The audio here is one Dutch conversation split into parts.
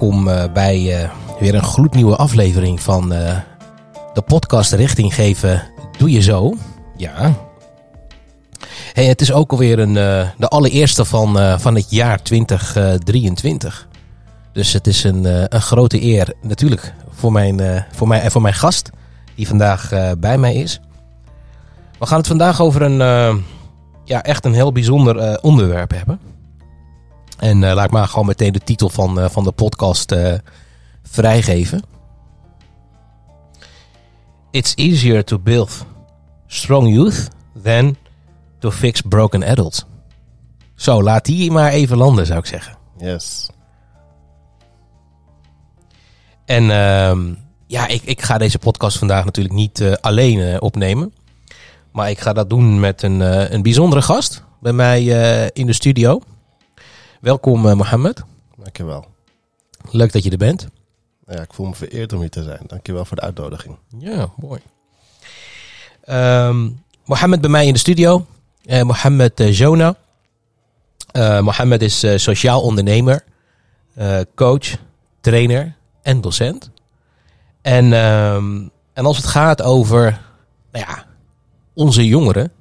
Welkom uh, bij uh, weer een gloednieuwe aflevering van uh, de podcast Richting Geven Doe Je Zo. Ja. Hey, het is ook alweer een, de allereerste van, van het jaar 2023. Dus het is een, een grote eer natuurlijk voor mijn, voor, mij, en voor mijn gast die vandaag bij mij is. We gaan het vandaag over een, ja, echt een heel bijzonder onderwerp hebben. En uh, laat ik maar gewoon meteen de titel van, uh, van de podcast uh, vrijgeven. It's easier to build strong youth than to fix broken adults. Zo, laat die maar even landen, zou ik zeggen. Yes. En uh, ja, ik, ik ga deze podcast vandaag natuurlijk niet alleen opnemen. Maar ik ga dat doen met een, een bijzondere gast bij mij in de studio. Welkom uh, Mohammed. Dankjewel. Leuk dat je er bent. Ja, ik voel me vereerd om hier te zijn. Dankjewel voor de uitnodiging. Ja, mooi. Um, Mohammed bij mij in de studio. Uh, Mohammed uh, Jona. Uh, Mohammed is sociaal ondernemer, coach, trainer en docent. En, um, en als het gaat over nou ja, onze jongeren,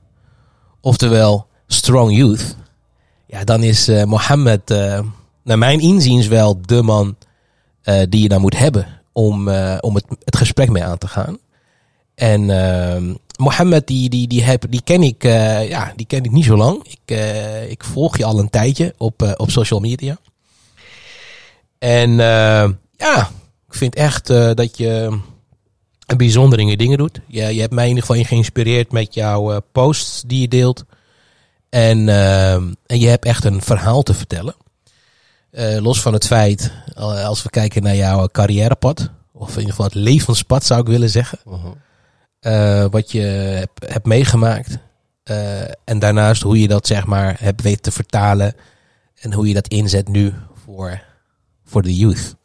oftewel strong youth, ja, dan is uh, Mohammed, uh, naar mijn inziens, wel de man uh, die je dan moet hebben om, om het, het gesprek mee aan te gaan. En ehm, Mohammed, die, die, die, heb, die, ken ik, ja, die ken ik niet zo lang. Ik, ik volg je al een tijdje op, op social media. En ja, ik vind echt dat je bijzondere dingen doet. Je, je hebt mij in ieder geval geïnspireerd met jouw posts die je deelt. En, uh, en je hebt echt een verhaal te vertellen. Uh, los van het feit, als we kijken naar jouw carrièrepad, of in ieder geval het levenspad zou ik willen zeggen. Uh -huh. uh, wat je hebt, hebt meegemaakt. En daarnaast hoe je dat zeg maar hebt weten te vertalen. En hoe je dat inzet nu voor, voor de youth.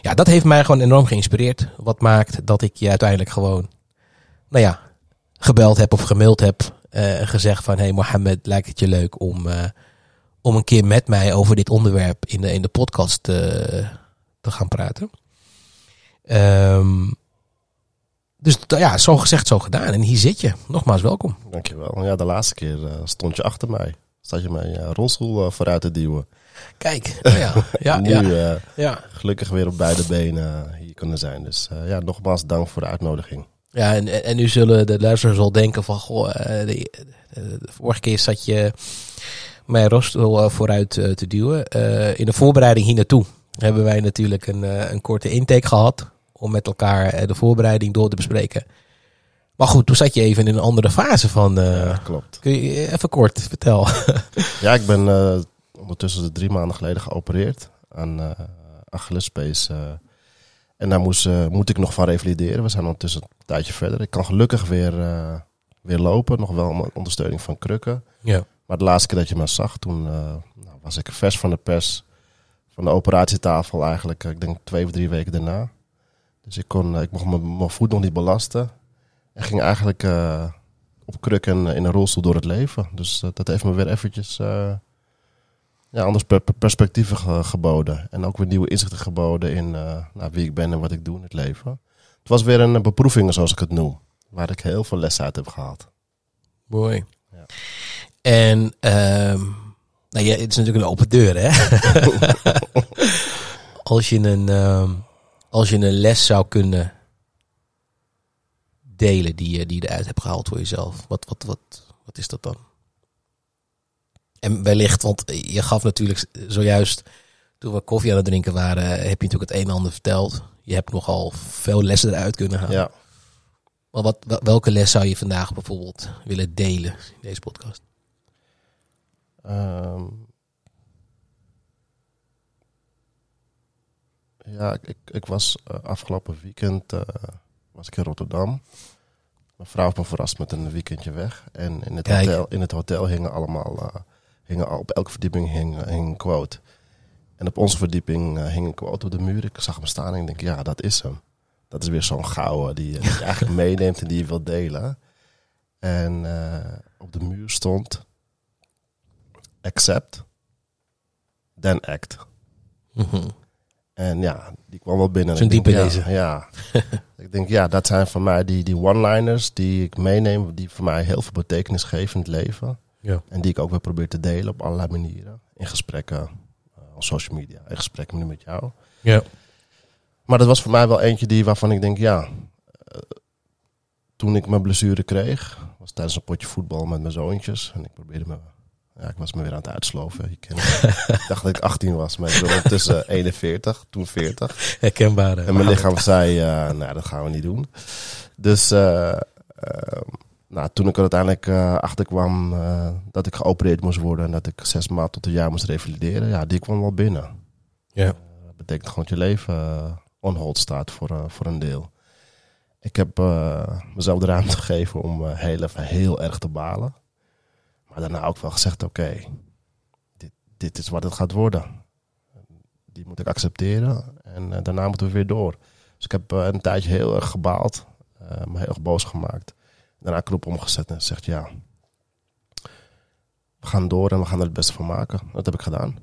Ja, dat heeft mij gewoon enorm geïnspireerd. Wat maakt dat ik je uiteindelijk gewoon, nou ja, gebeld heb of gemaild heb gezegd van... Hey Mohammed, lijkt het je leuk om, uh, om een keer met mij over dit onderwerp in de, in de podcast uh, te gaan praten. Um, dus ja, zo gezegd, zo gedaan. En hier zit je. Nogmaals, welkom. Dankjewel. Ja, de laatste keer stond je achter mij. Zat je mijn rolstoel vooruit te duwen. Kijk, oh ja, ja, nu ja, ja. gelukkig weer op beide benen hier kunnen zijn. Dus ja, nogmaals dank voor de uitnodiging. Ja, en, en nu zullen de luisteraars wel denken van... Goh, de, de, de vorige keer zat je mijn rostel vooruit te duwen. Uh, in de voorbereiding hier naartoe hebben wij natuurlijk een, uh, een korte intake gehad... om met elkaar de voorbereiding door te bespreken. Maar goed, toen zat je even in een andere fase van... Uh, ja, klopt. Kun je even kort vertel? ja, ik ben ondertussen drie maanden geleden geopereerd aan Achillespees... En daar moest, uh, moet ik nog van revalideren. We zijn ondertussen een tijdje verder. Ik kan gelukkig weer, uh, weer lopen. Nog wel met ondersteuning van krukken. Ja. Maar de laatste keer dat je me zag, toen uh, nou, was ik vers van de pers. Van de operatietafel eigenlijk, ik denk twee of drie weken daarna. Dus ik, kon, ik mocht mijn voet nog niet belasten. En ging eigenlijk op krukken in een rolstoel door het leven. Dus dat heeft me weer eventjes ja, anders perspectieven geboden. En ook weer nieuwe inzichten geboden in uh, nou, wie ik ben en wat ik doe in het leven. Het was weer een beproeving, zoals ik het noem. Waar ik heel veel lessen uit heb gehaald. Mooi. Ja. En um, nou, ja, het is natuurlijk een open deur, hè? als, je een, um, als je een les zou kunnen delen die je, die je eruit hebt gehaald voor jezelf, wat, wat, wat, wat is dat dan? En wellicht, want je gaf natuurlijk zojuist, toen we koffie aan het drinken waren, heb je natuurlijk het een en ander verteld. Je hebt nogal veel lessen eruit kunnen halen. Ja. Maar wat, welke les zou je vandaag bijvoorbeeld willen delen in deze podcast? Um, ja, ik, ik was uh, afgelopen weekend uh, was ik in Rotterdam. Mijn vrouw heeft me verrast met een weekendje weg. En in het, hotel, in het hotel hingen allemaal uh, hingen op elke verdieping hing, hing een quote. En op onze verdieping uh, hing een quote op de muur. Ik zag hem staan en ik denk, ja, dat is hem. Dat is weer zo'n gouden die, die je eigenlijk meeneemt en die je wilt delen. En uh, op de muur stond: Accept, then act. Mm -hmm. En ja, die kwam wel binnen. Zo'n diepe ja, lezer. Ja. ik denk, ja, dat zijn voor mij die, die one-liners die ik meeneem, die voor mij heel veel betekenis geven in het leven. Ja. En die ik ook weer probeer te delen op allerlei manieren. In gesprekken, eh, op social media, in gesprekken nu met jou. Ja. Maar dat was voor mij wel eentje die, waarvan ik denk, ja, eh, toen ik mijn blessure kreeg, was tijdens een potje voetbal met mijn zoontjes. En ik probeerde me, ja, ik was me weer aan het uitsloven. Je kent het. ik dacht dat ik 18 was, maar ik ben ondertussen 41, toen 40. Herkenbare. En mijn lichaam zei, eh, nou, dat gaan we niet doen. Dus eh, eh, nou, toen ik er uiteindelijk eh, achter kwam eh, dat ik geopereerd moest worden en dat ik zes maanden tot een jaar moest revalideren, ja, die kwam wel binnen. Ja. Dat betekent gewoon dat je leven eh, on hold staat voor, eh, voor een deel. Ik heb eh, mezelf de ruimte gegeven om eh, heel even heel erg te balen. Maar daarna ook wel gezegd, oké, dit, dit is wat het gaat worden. Die moet ik accepteren en eh, daarna moeten we weer door. Dus ik heb eh, een tijdje heel erg gebaald, eh, me heel erg boos gemaakt. Daarna knop omgezet en zegt ja, we gaan door en we gaan er het beste van maken. Dat heb ik gedaan.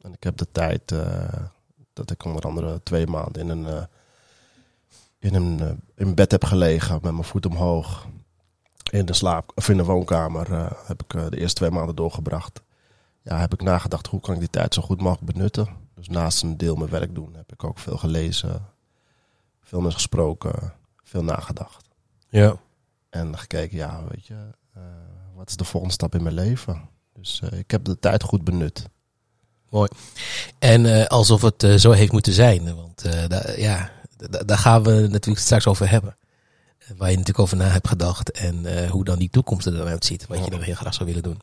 En ik heb de tijd eh, dat ik onder andere twee maanden in een, eh, in een eh, in bed heb gelegen met mijn voet omhoog. In de slaap of in de woonkamer heb ik de eerste twee maanden doorgebracht. Ja, heb ik nagedacht hoe kan ik die tijd zo goed mogelijk benutten. Dus naast een deel mijn werk doen heb ik ook veel gelezen, veel mensen gesproken, veel nagedacht. Ja. En gekeken, ja, weet je, eh, wat is de volgende stap in mijn leven? Dus eh, ik heb de tijd goed benut. En eh, alsof het zo heeft moeten zijn. Want ja, da- daar gaan we natuurlijk straks over hebben. Waar je natuurlijk over na hebt gedacht. En hoe dan die toekomst er dan uitziet. Wat je dan heel graag zou willen doen.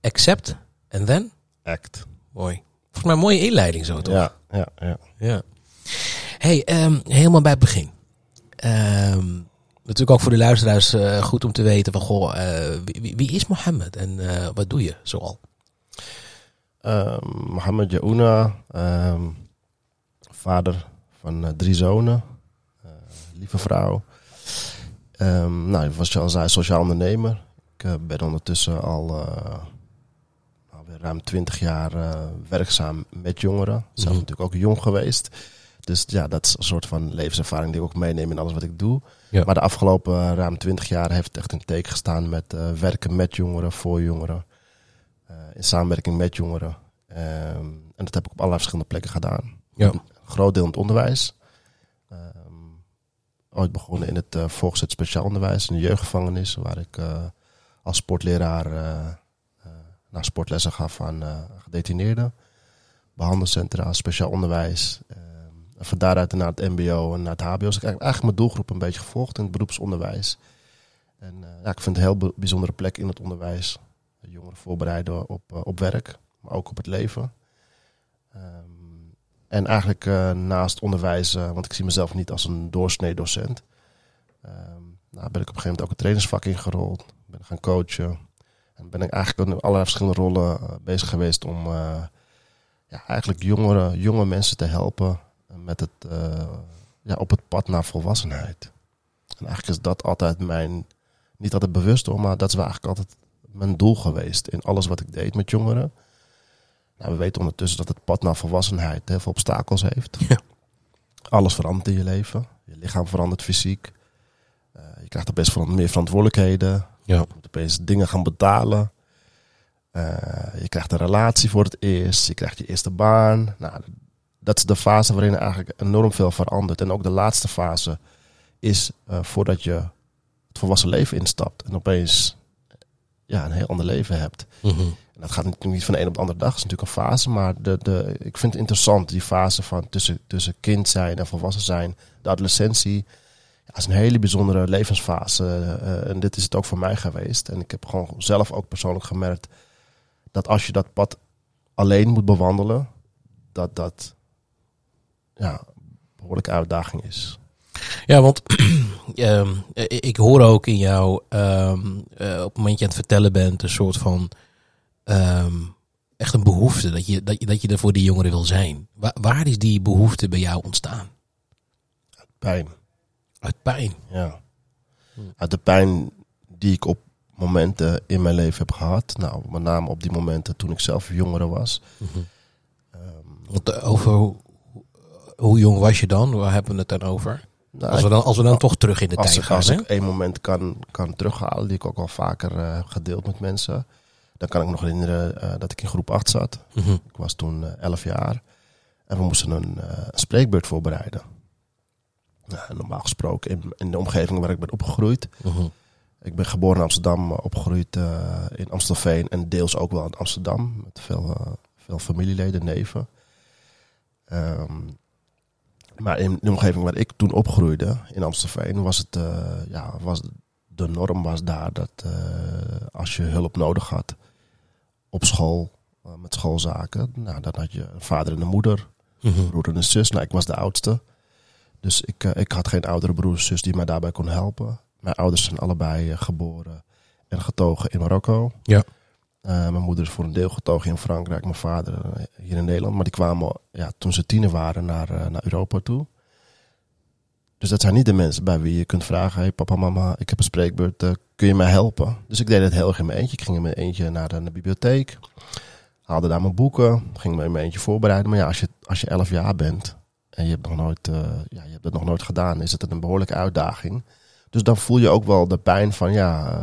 Accept. En then? Act. Mooi. Volgens mij een mooie inleiding zo toch? Ja, ja, ja. Ja. Hey, ehm, helemaal bij het begin. Ehm, natuurlijk ook voor de luisteraars eh, goed om te weten van goh, eh, wie, is Mohammed en eh, wat doe je zoal? Ehm, Mohammed Jaouna, ehm, vader van drie zonen, lieve vrouw. Ehm nou, was je al zei, sociaal ondernemer. Ik ben ondertussen al ruim twintig jaar werkzaam met jongeren. Zelf Mhm. natuurlijk ook jong geweest. Dus ja, dat is een soort van levenservaring die ik ook meeneem in alles wat ik doe. Ja. Maar de afgelopen eh, ruim twintig jaar heeft het echt een teken gestaan met eh, werken met jongeren, voor jongeren. eh, in samenwerking met jongeren. Ehm, en dat heb ik op allerlei verschillende plekken gedaan. Ja. Een groot deel in het onderwijs. Ehm, ooit begonnen in het uh, voorgezet speciaal onderwijs, in de jeugdgevangenis, waar ik als sportleraar naar sportlessen gaf aan gedetineerden. Behandelcentra, speciaal onderwijs. Van daaruit naar het MBO en naar het HBO. Dus ik heb eigenlijk mijn doelgroep een beetje gevolgd in het beroepsonderwijs. En eh, ja, ik vind het een heel bijzondere plek in het onderwijs. Jongeren voorbereiden op, eh, op werk, maar ook op het leven. Ehm, en eigenlijk eh, naast onderwijs, want ik zie mezelf niet als een doorsnee docent. ehm, nou, ben ik op een gegeven moment ook een trainersvak ingerold. Ben gaan coachen. En ben ik eigenlijk in allerlei verschillende rollen bezig geweest om ja, eigenlijk jongeren, jonge mensen te helpen met het, eh, ja, op het pad naar volwassenheid. En eigenlijk is dat altijd mijn, niet altijd bewust hoor, maar dat is eigenlijk altijd mijn doel geweest in alles wat ik deed met jongeren. Nou, we weten ondertussen dat het pad naar volwassenheid heel veel obstakels heeft. Ja. Alles verandert in je leven. Je lichaam verandert fysiek. Eh, je krijgt er best meer verantwoordelijkheden. Ja. Je moet opeens dingen gaan betalen. Eh, je krijgt een relatie voor het eerst. Je krijgt je eerste baan. Nou, dat is de fase waarin eigenlijk enorm veel verandert. En ook de laatste fase is eh, voordat je het volwassen leven instapt. En opeens ja, een heel ander leven hebt. Mhm. En dat gaat natuurlijk niet van de een op de andere dag. Dat is natuurlijk een fase. Maar de, de, ik vind het interessant, die fase van tussen, tussen kind zijn en volwassen zijn. De adolescentie. Ja, is een hele bijzondere levensfase. Eh, en dit is het ook voor mij geweest. En ik heb gewoon zelf ook persoonlijk gemerkt dat als je dat pad alleen moet bewandelen, dat dat ja, een behoorlijke uitdaging is. Ja, want ehm, ik ik hoor ook in jou, ehm, eh, op het moment dat je aan het vertellen bent, een soort van ehm, echt een behoefte dat je, dat, je, dat je er voor die jongeren wil zijn. Waar, waar is die behoefte bij jou ontstaan? Pijn. Uit pijn. Ja. Uit de pijn die ik op momenten in mijn leven heb gehad. Nou, met name op die momenten toen ik zelf jongere was. Want, eh, over Hoe jong was je dan? Waar hebben we het dan over? Nou, Als we dan, als we dan toch terug in de tijd ik, gaan. als hè? ik één moment kan, kan terughalen, die ik ook al vaker eh, heb gedeeld met mensen. Dan kan ik me nog herinneren eh, dat ik in groep 8 zat. Mhm. Ik was toen eh, 11 jaar. En we moesten een, eh, spreekbeurt voorbereiden. Nou, normaal gesproken in, in de omgeving waar ik ben opgegroeid. Mhm. Ik ben geboren in Amsterdam, eh, opgegroeid eh, in Amstelveen en deels ook wel in Amsterdam. Met veel, eh, veel familieleden, neven. Ehm, maar in de omgeving waar ik toen opgroeide, in Amstelveen, was het, eh, ja, was de norm was daar dat eh, als je hulp nodig had op school, eh, met schoolzaken, nou, dan had je een vader en een moeder, Mhm. broer en een zus. Nou, ik was de oudste. Dus ik, ik had geen oudere broer of zus die mij daarbij kon helpen. Mijn ouders zijn allebei geboren en getogen in Marokko. Ja. Eh, mijn moeder is voor een deel getogen in Frankrijk, mijn vader eh, hier in Nederland. Maar die kwamen ja, toen ze tiener waren naar, eh, naar Europa toe. Dus dat zijn niet de mensen bij wie je kunt vragen: hey, papa, mama, ik heb een spreekbeurt, kun je mij helpen? Dus ik deed het heel erg in mijn eentje. Ik ging in mijn eentje naar de, de bibliotheek, haalde daar mijn boeken, ging me in mijn eentje voorbereiden. Maar ja, als je, als je 11 jaar bent en je hebt, nog nooit, ja, je hebt het nog nooit gedaan, is het een behoorlijke uitdaging. Dus dan voel je ook wel de pijn van ja,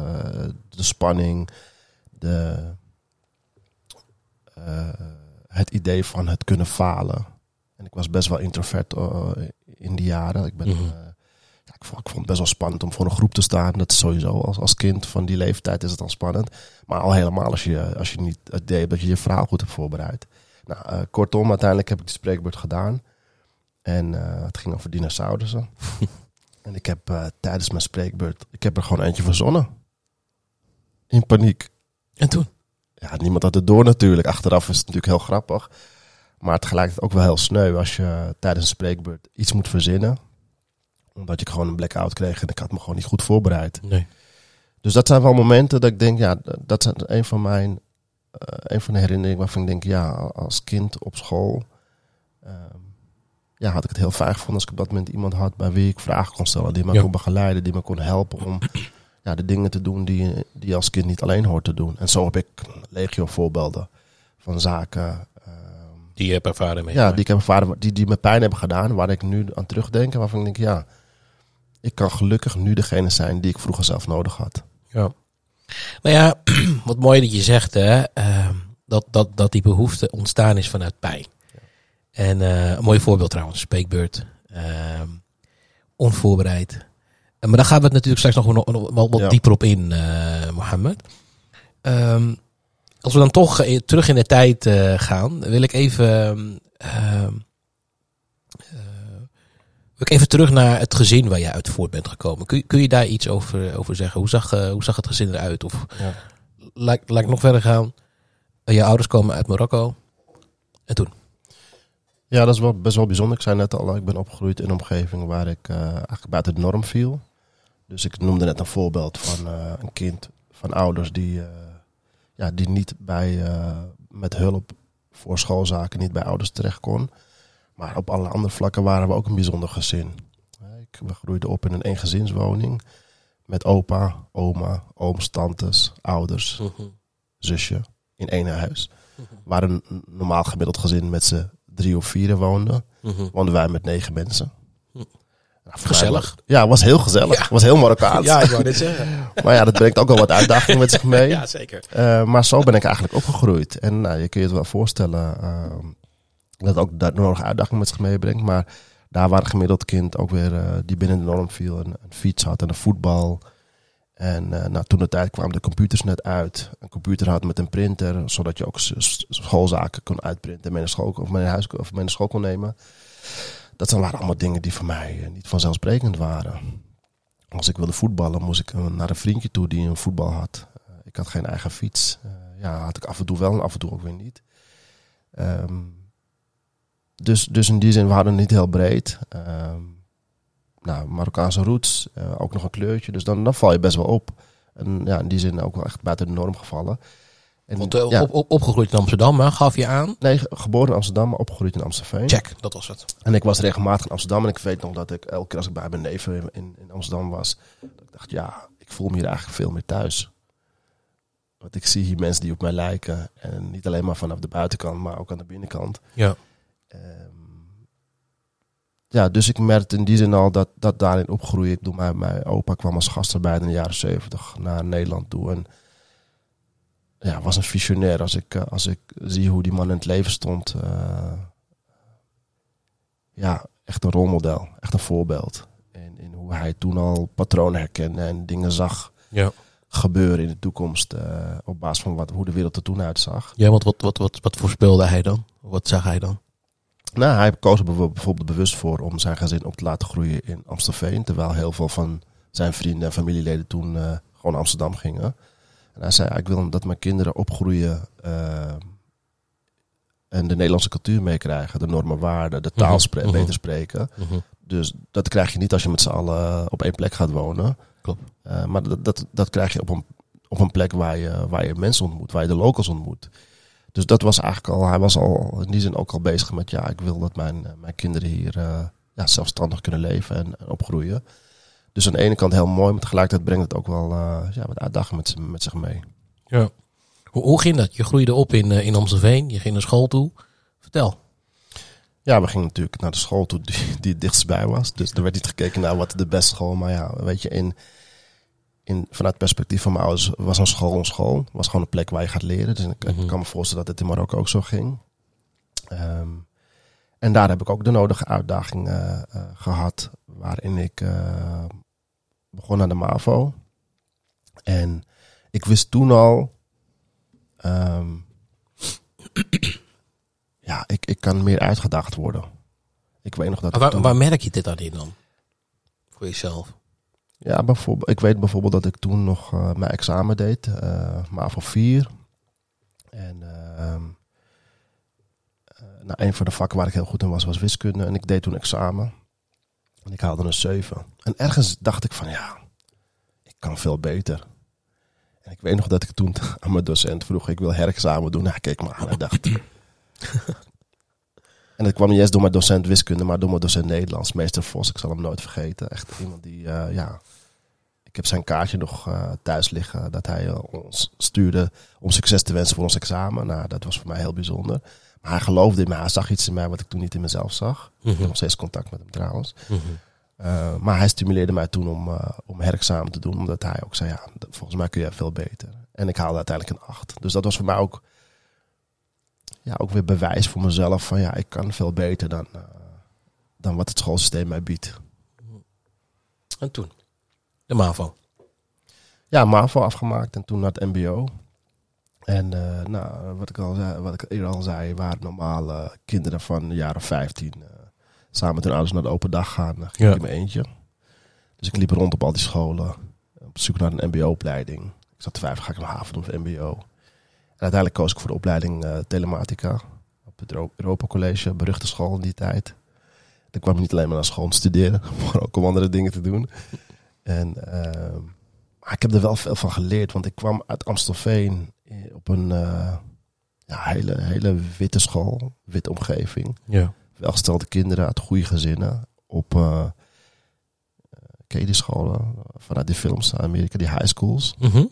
de spanning, de, eh, het idee van het kunnen falen. En ik was best wel introvert eh, in die jaren. Ik, ben, Mhm. eh, ja, ik, vond, ik vond het best wel spannend om voor een groep te staan. Dat is sowieso als, als kind van die leeftijd is het al spannend. Maar al helemaal als je, als je niet het idee hebt dat je je verhaal goed hebt voorbereid. Nou, kortom, uiteindelijk heb ik de spreekbeurt gedaan. En het ging over dinosaurussen. en ik heb tijdens mijn spreekbeurt, ik heb er gewoon eentje verzonnen. In paniek. En toen? Ja, niemand had het door natuurlijk. Achteraf is het natuurlijk heel grappig. Maar tegelijkertijd ook wel heel sneu als je tijdens een spreekbeurt iets moet verzinnen. Omdat ik gewoon een blackout kreeg en ik had me gewoon niet goed voorbereid. Nee. Dus dat zijn wel momenten dat ik denk, ja, dat zijn een van mijn, eh, een van de herinneringen waarvan ik denk, ja, als kind op school, ehm, ja, had ik het heel fijn gevonden als ik op dat moment iemand had bij wie ik vragen kon stellen, die me Ja. kon begeleiden, die me kon helpen om ja, de dingen te doen die, je- die je als kind niet alleen hoort te doen. En zo heb ik legio voorbeelden van zaken. ehm, Die je hebt ervaren mee. ja, die ik heb ervaren, die, die me pijn hebben gedaan, waar ik nu aan terugdenk en waarvan ik denk, ja, ik kan gelukkig nu degene zijn die ik vroeger zelf nodig had. Ja. Nou ja, wat mooi dat je zegt, hè, ehm, dat, dat, dat die behoefte ontstaan is vanuit pijn. En eh, een mooi voorbeeld trouwens, spreekbeurt. ehm, onvoorbereid. Maar daar gaan we het natuurlijk straks nog, nog wel wat Ja. dieper op in, eh Mohammed. Ehm, als we dan toch eh, terug in de tijd eh, gaan, wil ik even, ehm, eh, wil ik even terug naar het gezin waar je uit voort bent gekomen. Kun, je- kun je daar iets over, over zeggen? Hoe zag, hoe zag het gezin eruit? Of Ja. laat, laat ik nog verder gaan. Je ouders komen uit Marokko. En toen? Ja, dat is wel best wel bijzonder. Ik zei net al, ik ben opgegroeid in een omgeving waar ik eigenlijk buiten de norm viel. Dus ik noemde net een voorbeeld van eh, een kind van ouders die, eh, ja, die niet bij, eh, met hulp voor schoolzaken niet bij ouders terecht kon. Maar op alle andere vlakken waren we ook een bijzonder gezin. Ik, we groeiden op in een eengezinswoning met opa, oma, ooms, tantes, ouders, zusje in één huis. Waar een normaal gemiddeld gezin met z'n drie of vier woonde, woonden wij met negen mensen. Hm. Nou, voor mij Gezellig. was- Ja, het was heel gezellig. Ja. Het was heel Marokkaans. ik wou dit zeggen. Maar ja, dat brengt ook wel wat uitdagingen met zich mee. Ja, zeker. Eh, maar zo ben ik eigenlijk opgegroeid. En nou, je kun je het wel voorstellen ehm, dat ook dat nog uitdagingen met zich meebrengt. Maar daar waar een gemiddeld kind ook weer eh, die binnen de norm viel, een, een fiets had en een voetbal. En eh, nou, toen de tijd kwamen de computers net uit. Een computer had met een printer, zodat je ook schoolzaken kon uitprinten en mee naar school, of mee naar huis of mee naar school kon nemen. Dat waren allemaal dingen die voor mij eh, niet vanzelfsprekend waren. Als ik wilde voetballen, moest ik eh, naar een vriendje toe die een voetbal had. Eh, ik had geen eigen fiets. Ja, had ik af en toe wel en af en toe ook weer niet. Ehm, dus, dus in die zin, we hadden het niet heel breed. Ehm, nou, Marokkaanse roots, ook nog een kleurtje. Dus dan, dan val je best wel op. En ja, in die zin ook wel echt buiten de norm gevallen. En, Want ja, op, op, opgegroeid in Amsterdam, hè, gaf je aan. nee, ge- geboren in Amsterdam, maar opgegroeid in Amstelveen. Check, dat was het. En ik was regelmatig in Amsterdam. En ik weet nog dat ik elke keer als ik bij mijn neven in, in, in Amsterdam was, dat ik dacht, ja, ik voel me hier eigenlijk veel meer thuis. Want ik zie hier mensen die op mij lijken. En niet alleen maar vanaf de buitenkant, maar ook aan de binnenkant. Ja. Ehm, ja, dus ik merkte in die zin al dat, dat daarin opgroeien. Ik bedoel, mijn, mijn opa kwam als gastarbeider in de jaren zeventig naar Nederland toe. En ja, was een visionair. Als ik, eh, als ik zie hoe die man in het leven stond. eh, ja, echt een rolmodel. Echt een voorbeeld. In, in hoe hij toen al patronen herkende en dingen zag Ja. gebeuren in de toekomst. eh, op basis van wat, hoe de wereld er toen uitzag. Ja, want wat, wat, wat, wat voorspelde hij dan? Wat zag hij dan? Nou, hij koos er bijvo- bijvoorbeeld bewust voor om zijn gezin op te laten groeien in Amstelveen. Terwijl heel veel van zijn vrienden en familieleden toen gewoon naar Amsterdam gingen. En hij zei, ik wil dat mijn kinderen opgroeien eh, en de Nederlandse cultuur meekrijgen. De normen, waarden, de taal Mhm, mhm. beter spreken. Dus dat krijg je niet als je met z'n allen op één plek gaat wonen. Klopt. Eh, maar dat, dat, dat krijg je op een, op een plek waar je, waar je mensen ontmoet, waar je de locals ontmoet. Dus dat was eigenlijk al, hij was al in die zin ook al bezig met, ja, ik wil dat mijn, mijn kinderen hier eh, ja, zelfstandig kunnen leven en, en opgroeien. Dus aan de ene kant heel mooi, maar tegelijkertijd brengt het ook wel eh, ja, wat uitdagingen met, met zich mee. Ja. Hoe, hoe ging dat? Je groeide op in, eh, in Amstelveen. Je ging naar school toe. Vertel. Ja, we gingen natuurlijk naar de school toe die, die het dichtst bij was. Dus er werd niet gekeken naar wat de beste school. Maar ja, weet je, in, in, vanuit het perspectief van mijn ouders was een school een school. was gewoon een plek waar je gaat leren. Dus ik, ik Mhm. kan me voorstellen dat het in Marokko ook zo ging. Ehm, en daar heb ik ook de nodige uitdaging eh, eh, gehad. Waarin ik eh, begon aan de MAVO. En ik wist toen al... ehm, ja, ik, ik kan meer uitgedaagd worden. Ik weet nog dat... Waar, toen- waar merk je dit dan in dan? Voor jezelf. Ja, bijvoorbeeld, ik weet bijvoorbeeld dat ik toen nog eh, mijn examen deed, eh MAVO 4. En ehm, eh, nou, een van de vakken waar ik heel goed in was, was wiskunde. En ik deed toen examen. En ik haalde een 7. En ergens dacht ik van, ja, ik kan veel beter. En ik weet nog dat ik toen aan mijn docent vroeg, ik wil herexamen doen. Hij keek me aan en dacht... En dat kwam niet eens door mijn docent wiskunde, maar door mijn docent Nederlands. Meester Vos, ik zal hem nooit vergeten. Echt iemand die, eh, ja... Ik heb zijn kaartje nog eh, thuis liggen dat hij eh, ons stuurde om succes te wensen voor ons examen. Nou, dat was voor mij heel bijzonder. Maar hij geloofde in mij. Hij zag iets in mij wat ik toen niet in mezelf zag. Ik heb nog steeds contact met hem trouwens. Uh, maar hij stimuleerde mij toen om, uh, om herexamen te doen. Omdat hij ook zei, ja, volgens mij kun je veel beter. En ik haalde uiteindelijk een 8. Dus dat was voor mij ook, ja, ook weer bewijs voor mezelf. Van ja, ik kan veel beter dan, uh, dan wat het schoolsysteem mij biedt. En toen? De MAVO? Ja, MAVO afgemaakt en toen naar het mbo. En uh, nou, wat ik al zei, wat ik eerder al zei, waren normale kinderen van de jaren 15 samen met hun ouders naar de open dag gaan. Ging ja. ik in mijn eentje. Dus ik liep rond op al die scholen. Op zoek naar een mbo-opleiding. Ik zat te twijfelen, ga ik een haven doen of mbo? En uiteindelijk koos ik voor de opleiding uh, telematica. Op het Europa College, beruchte school in die tijd. Dan kwam ik niet alleen maar naar school om te studeren, maar ook om andere dingen te doen. En, uh, maar ik heb er wel veel van geleerd, want ik kwam uit Amstelveen op een uh, ja, hele, hele witte school, witte omgeving. Ja welgestelde kinderen uit goede gezinnen op uh, ken je die scholen vanuit die films naar Amerika, die high schools. Mm -hmm.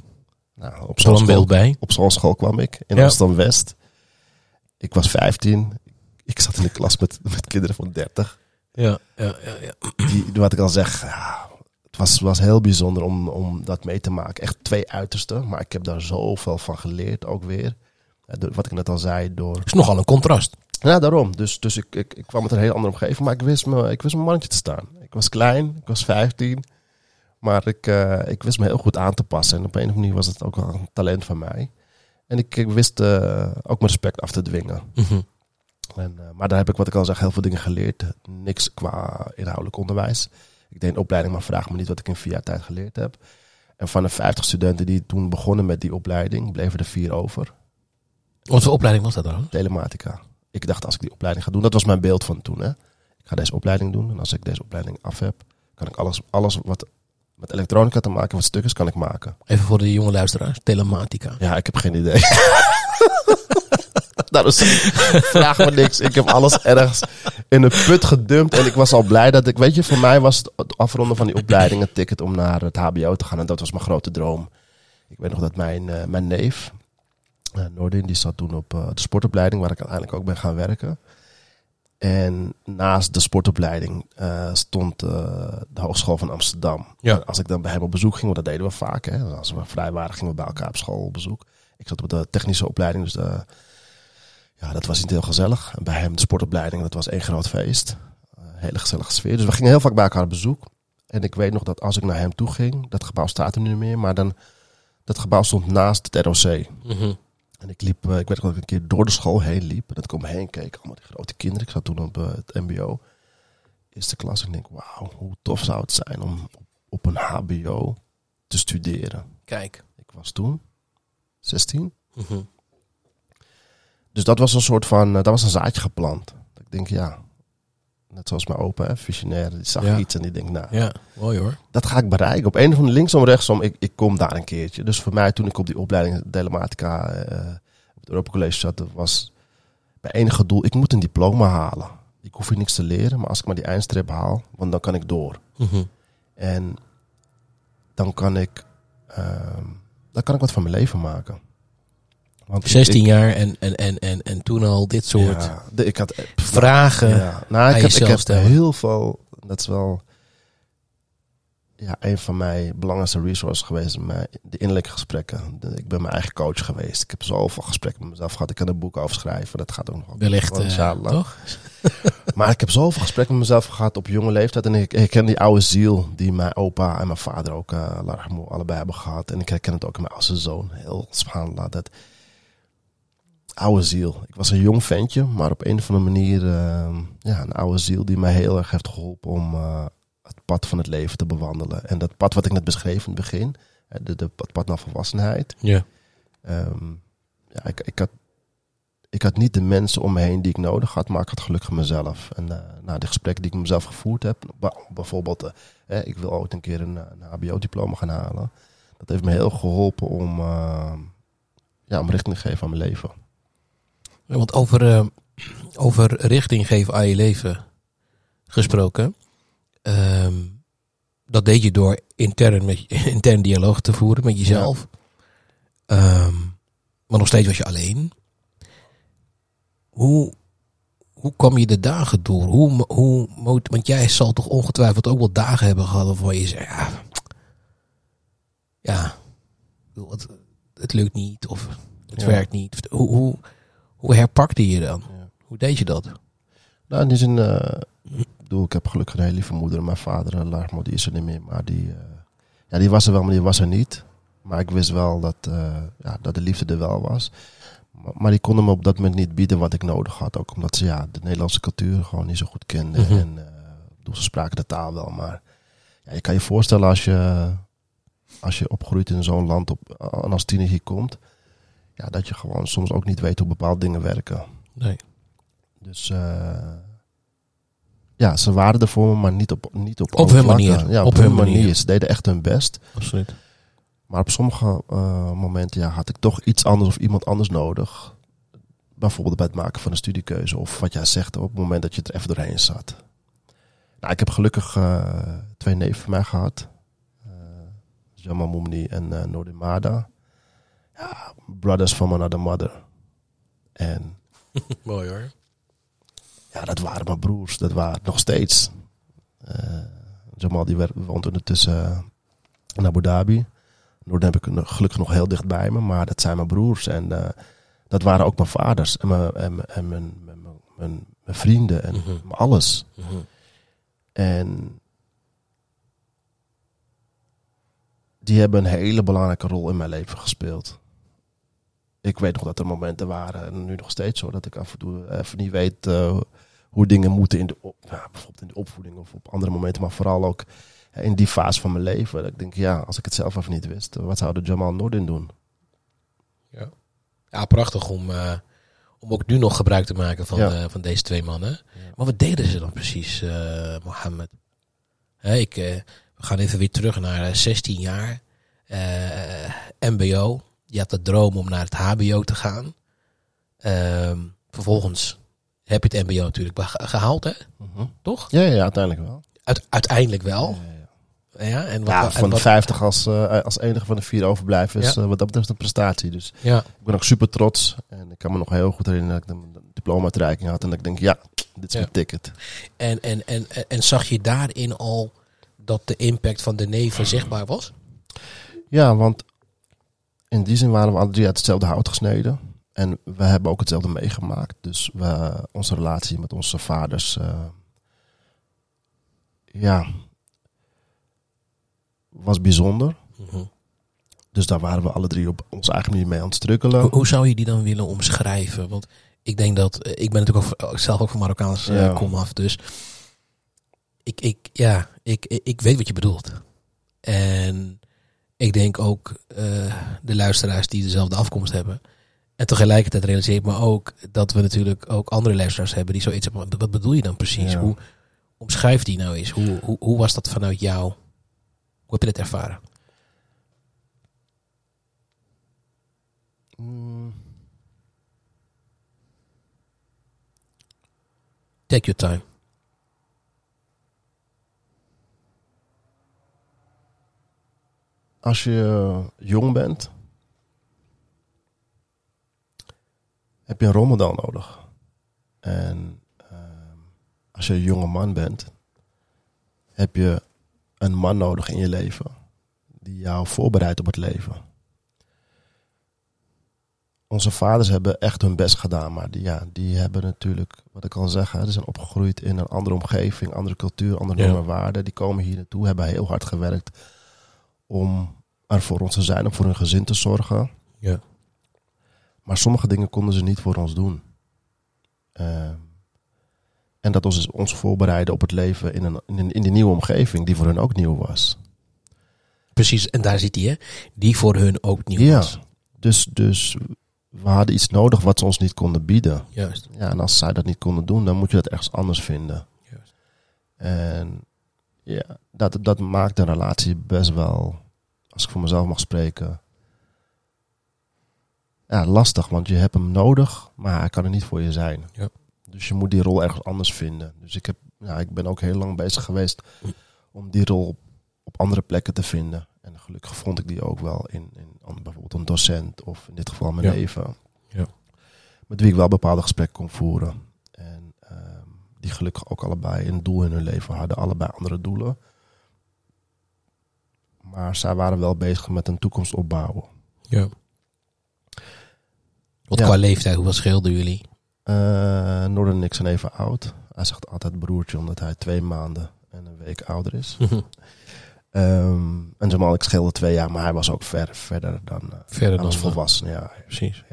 Nou, op zo'n beeld bij. Op zo'n school kwam ik in ja. Amsterdam West. Ik was 15. Ik zat in de klas met, met kinderen van 30. Ja, ja, ja. ja. Die, wat ik al zeg, ja, was, was heel bijzonder om, om dat mee te maken. Echt twee uitersten, maar ik heb daar zoveel van geleerd ook weer. Wat ik net al zei, door... Het is nogal een contrast. Ja, daarom. Dus, dus ik, ik, ik kwam met een heel andere omgeving, maar ik wist, me, ik wist mijn mannetje te staan. Ik was klein, ik was 15, maar ik, uh, ik wist me heel goed aan te passen. En op een of andere manier was het ook wel een talent van mij. En ik, ik wist uh, ook mijn respect af te dwingen. Mm -hmm. en, uh, maar daar heb ik, wat ik al zeg, heel veel dingen geleerd. Niks qua inhoudelijk onderwijs. Ik deed een opleiding, maar vraag me niet wat ik in vier jaar tijd geleerd heb. En van de 50 studenten die toen begonnen met die opleiding, bleven er vier over. Wat voor opleiding was dat dan? Telematica ik dacht als ik die opleiding ga doen, dat was mijn beeld van toen. Hè. Ik ga deze opleiding doen en als ik deze opleiding af heb, kan ik alles, alles wat met elektronica te maken, wat stukjes kan ik maken. Even voor de jonge luisteraars, telematica. Ja, ik heb geen idee. nou, dus vraag me niks. Ik heb alles ergens in een put gedumpt en ik was al blij dat ik, weet je, voor mij was het afronden van die opleiding een ticket om naar het HBO te gaan en dat was mijn grote droom. Ik weet nog dat mijn, uh, mijn neef, uh, Noordin, die zat toen op uh, de sportopleiding waar ik uiteindelijk ook ben gaan werken. En naast de sportopleiding eh, stond eh, de Hogeschool van Amsterdam. Ja. Als ik dan bij hem op bezoek ging, want dat deden we vaak. Hè. Als we vrij waren, gingen we bij elkaar op school op bezoek. Ik zat op de technische opleiding, dus de, ja, dat was niet heel gezellig. En bij hem de sportopleiding, dat was één groot feest. Eh, hele gezellige sfeer. Dus we gingen heel vaak bij elkaar op bezoek. En ik weet nog dat als ik naar hem toe ging, dat gebouw staat er nu niet meer, maar dan, dat gebouw stond naast het ROC. Mhm. En ik liep, eh, ik weet nog dat ik een keer door de school heen liep. En dat ik om me heen keek, allemaal die grote kinderen. Ik zat toen op eh, het mbo, eerste klas. En ik denk, wauw, hoe tof zou het zijn om op, een hbo te studeren. Kijk. Ik was toen 16. Mhm. Dus dat was een soort van, eh, dat was een zaadje geplant. Ik denk, ja, net zoals mijn opa, hè, visionair, die zag Ja. iets en die denkt, nou, Ja, mooi hoor. dat ga ik bereiken. Op een of andere linksom, rechtsom, ik, ik kom daar een keertje. Dus voor mij, toen ik op die opleiding Telematica eh, op het Europa College zat, was mijn enige doel, ik moet een diploma halen. Ik hoef hier niks te leren, maar als ik maar die eindstreep haal, want dan kan ik door. Mhm. En dan kan ik, ehm, dan kan ik wat van mijn leven maken. Want ik- 16 ik- jaar en, en, en, en, en toen al dit soort Ja, de- ik had vragen. ja. Nou, ik heb, ik heb stellen. heel veel. Dat is wel ja, een van mijn belangrijkste resources geweest. Mijn, de innerlijke gesprekken. De- ik ben mijn eigen coach geweest. Ik heb zoveel gesprekken met mezelf gehad. Ik kan een boek over schrijven. Dat gaat ook nog wel. Wellicht, wel inshallah. toch? Maar ik heb zoveel gesprekken met mezelf gehad op jonge leeftijd. En ik herken die oude ziel die mijn opa en mijn vader ook uh, allebei hebben gehad. En ik herken het ook in mijn oudste zoon. Heel subhanallah. Dat oude ziel. Ik was een jong ventje, maar op een of andere manier uh, ja, een oude ziel die mij heel erg heeft geholpen om uh, het pad van het leven te bewandelen. En dat pad wat ik net beschreef in het begin, de, de, het pad naar volwassenheid. Ja. Um, ja, ik, ik, had, ik had niet de mensen om me heen die ik nodig had, maar ik had gelukkig mezelf. En uh, nou, de gesprekken die ik met mezelf gevoerd heb, bijvoorbeeld, eh, ik wil ooit een keer een, een HBO-diploma gaan halen. Dat heeft me heel geholpen om, uh, ja, om richting te geven aan mijn leven. Want over, uh, over richting geven aan je leven gesproken. Um, dat deed je door intern, met, intern dialoog te voeren met jezelf. Ja. Um, maar nog steeds was je alleen. Hoe, hoe kwam je de dagen door? Hoe, hoe, want jij zal toch ongetwijfeld ook wel dagen hebben gehad waarvan je zei, ja, ja het, het lukt niet of het ja. werkt niet. Hoe, hoe, hoe herpakte je dan? Ja. Hoe deed je dat? Nou, in die zin, uh, ik bedoel, ik heb gelukkig een hele lieve moeder. Mijn vader, Larmo, die is er niet meer. Maar die, uh, ja, die was er wel, maar die was er niet. Maar ik wist wel dat, uh, ja, dat de liefde er wel was. Maar, maar, die konden me op dat moment niet bieden wat ik nodig had. Ook omdat ze ja, de Nederlandse cultuur gewoon niet zo goed kenden. Mm -hmm. En uh, ze spraken de taal wel. Maar ja, je kan je voorstellen als je, als je opgroeit in zo'n land op, en als tiener hier komt. Ja, dat je gewoon soms ook niet weet hoe bepaalde dingen werken. Nee. Dus uh, ja, ze waren er voor me, maar niet op, niet op, op hun manier. Ja, op, op hun, hun manier. manier. Ze deden echt hun best. Absoluut. Maar op sommige uh, momenten ja, had ik toch iets anders of iemand anders nodig. Bijvoorbeeld bij het maken van een studiekeuze. Of wat jij zegt op het moment dat je er even doorheen zat. Nou, ik heb gelukkig uh, twee neven van mij gehad. Jamal en uh. Ja, brothers from another mother. En... Mooi hoor. Ja, dat waren mijn broers. Dat waren nog steeds. Uh, Jamal die woont ondertussen in Abu Dhabi. Noorden heb ik gelukkig nog heel dicht bij me, maar dat zijn mijn broers. En uh, dat waren ook mijn vaders en mijn, en, en mijn, mijn, mijn, mijn, vrienden en Mhm. mm -hmm. alles. Mm -hmm. En die hebben een hele belangrijke rol in mijn leven gespeeld. Ik weet nog dat er momenten waren, en nu nog steeds zo, dat ik af en toe even niet weet uh, hoe dingen moeten in de, op, ja, bijvoorbeeld in de opvoeding of op andere momenten, maar vooral ook in die fase van mijn leven. Dat ik denk, ja, als ik het zelf even niet wist, wat zou de Jamal Nordin doen? Ja, ja prachtig om, uh, om ook nu nog gebruik te maken van, ja. uh, van deze twee mannen. Ja. Maar wat deden ze dan precies, Mohammed? Hey, ik, we gaan even weer terug naar 16 jaar. MBO. Je had de droom om naar het HBO te gaan. Ehm, vervolgens heb je het MBO natuurlijk gehaald, hè? Mm -hmm. Toch? Ja, ja, uiteindelijk wel. Uite uiteindelijk wel. Ja, Ja, en wat, ja, en van wat, de 50 als, uh, als enige van de vier overblijven is Ja. uh, wat dat betreft een prestatie. Dus Ja, ik ben ook super trots. En ik kan me nog heel goed herinneren dat ik een diploma-uitreiking had. En dat ik denk, ja, dit is Ja. mijn ticket. En, en, en, en- en zag je daarin al dat de impact van de neven zichtbaar was? Ja, want in die zin waren we alle drie uit hetzelfde hout gesneden. En we hebben ook hetzelfde meegemaakt. Dus we, onze relatie met onze vaders, eh, ja, was bijzonder. Mhm. Dus daar waren we alle drie op onze eigen manier mee aan het strukkelen. Hoe, hoe zou je die dan willen omschrijven? Want ik denk dat, eh, ik ben natuurlijk ook, zelf ook van Marokkaans eh, Ja. kom af, dus ik, ik, ja, ik, ik, ik weet wat je bedoelt. En ik denk ook eh, de luisteraars die dezelfde afkomst hebben. En tegelijkertijd realiseer ik me ook dat we natuurlijk ook andere luisteraars hebben die zoiets hebben. Wat bedoel je dan precies? Ja. Hoe omschrijf die nou eens? Hoe, hoe, hoe was dat vanuit jou? Hoe heb je dat ervaren? Mm, Take your time. Als je jong bent, heb je een rolmodel nodig. En ehm, als je een jonge man bent, heb je een man nodig in je leven die jou voorbereidt op het leven. Onze vaders hebben echt hun best gedaan, maar die, ja, die hebben natuurlijk, wat ik al zeggen, die zijn opgegroeid in een andere omgeving, andere cultuur, andere Ja. normen en waarden. Die komen hier naartoe, hebben heel hard gewerkt om er voor ons te zijn, om voor hun gezin te zorgen. Ja. Maar sommige dingen konden ze niet voor ons doen. Ehm, en dat was ons voorbereiden op het leven in, een, in, een, in die nieuwe omgeving, die voor hun ook nieuw was. Precies, en daar zit hij, hè? Die voor hun ook nieuw Ja. was. Dus, dus we hadden iets nodig wat ze ons niet konden bieden. Juist. Ja, en als zij dat niet konden doen, dan moet je dat ergens anders vinden. Juist. En ja, dat, dat maakt de relatie best wel, als ik voor mezelf mag spreken, ja, lastig. Want je hebt hem nodig, maar hij kan er niet voor je zijn. Ja. Dus je moet die rol ergens anders vinden. Dus ik, heb, ja, ik ben ook heel lang bezig geweest om die rol op, andere plekken te vinden. En gelukkig vond ik die ook wel in, in bijvoorbeeld een docent of in dit geval mijn Ja. neven. Ja. Met wie ik wel bepaalde gesprekken kon voeren. En die gelukkig ook allebei een doel in hun leven hadden. Allebei andere doelen. Maar zij waren wel bezig met een toekomst opbouwen. Ja. Wat Ja. qua leeftijd, hoeveel scheelden jullie? Eh Noorden en ik zijn even oud. Hij zegt altijd broertje omdat hij twee maanden en een week ouder is. Ehm, en Jamal, ik scheelde twee jaar, maar hij was ook ver, verder dan... eh, Verder dan was volwassen, ja. Precies.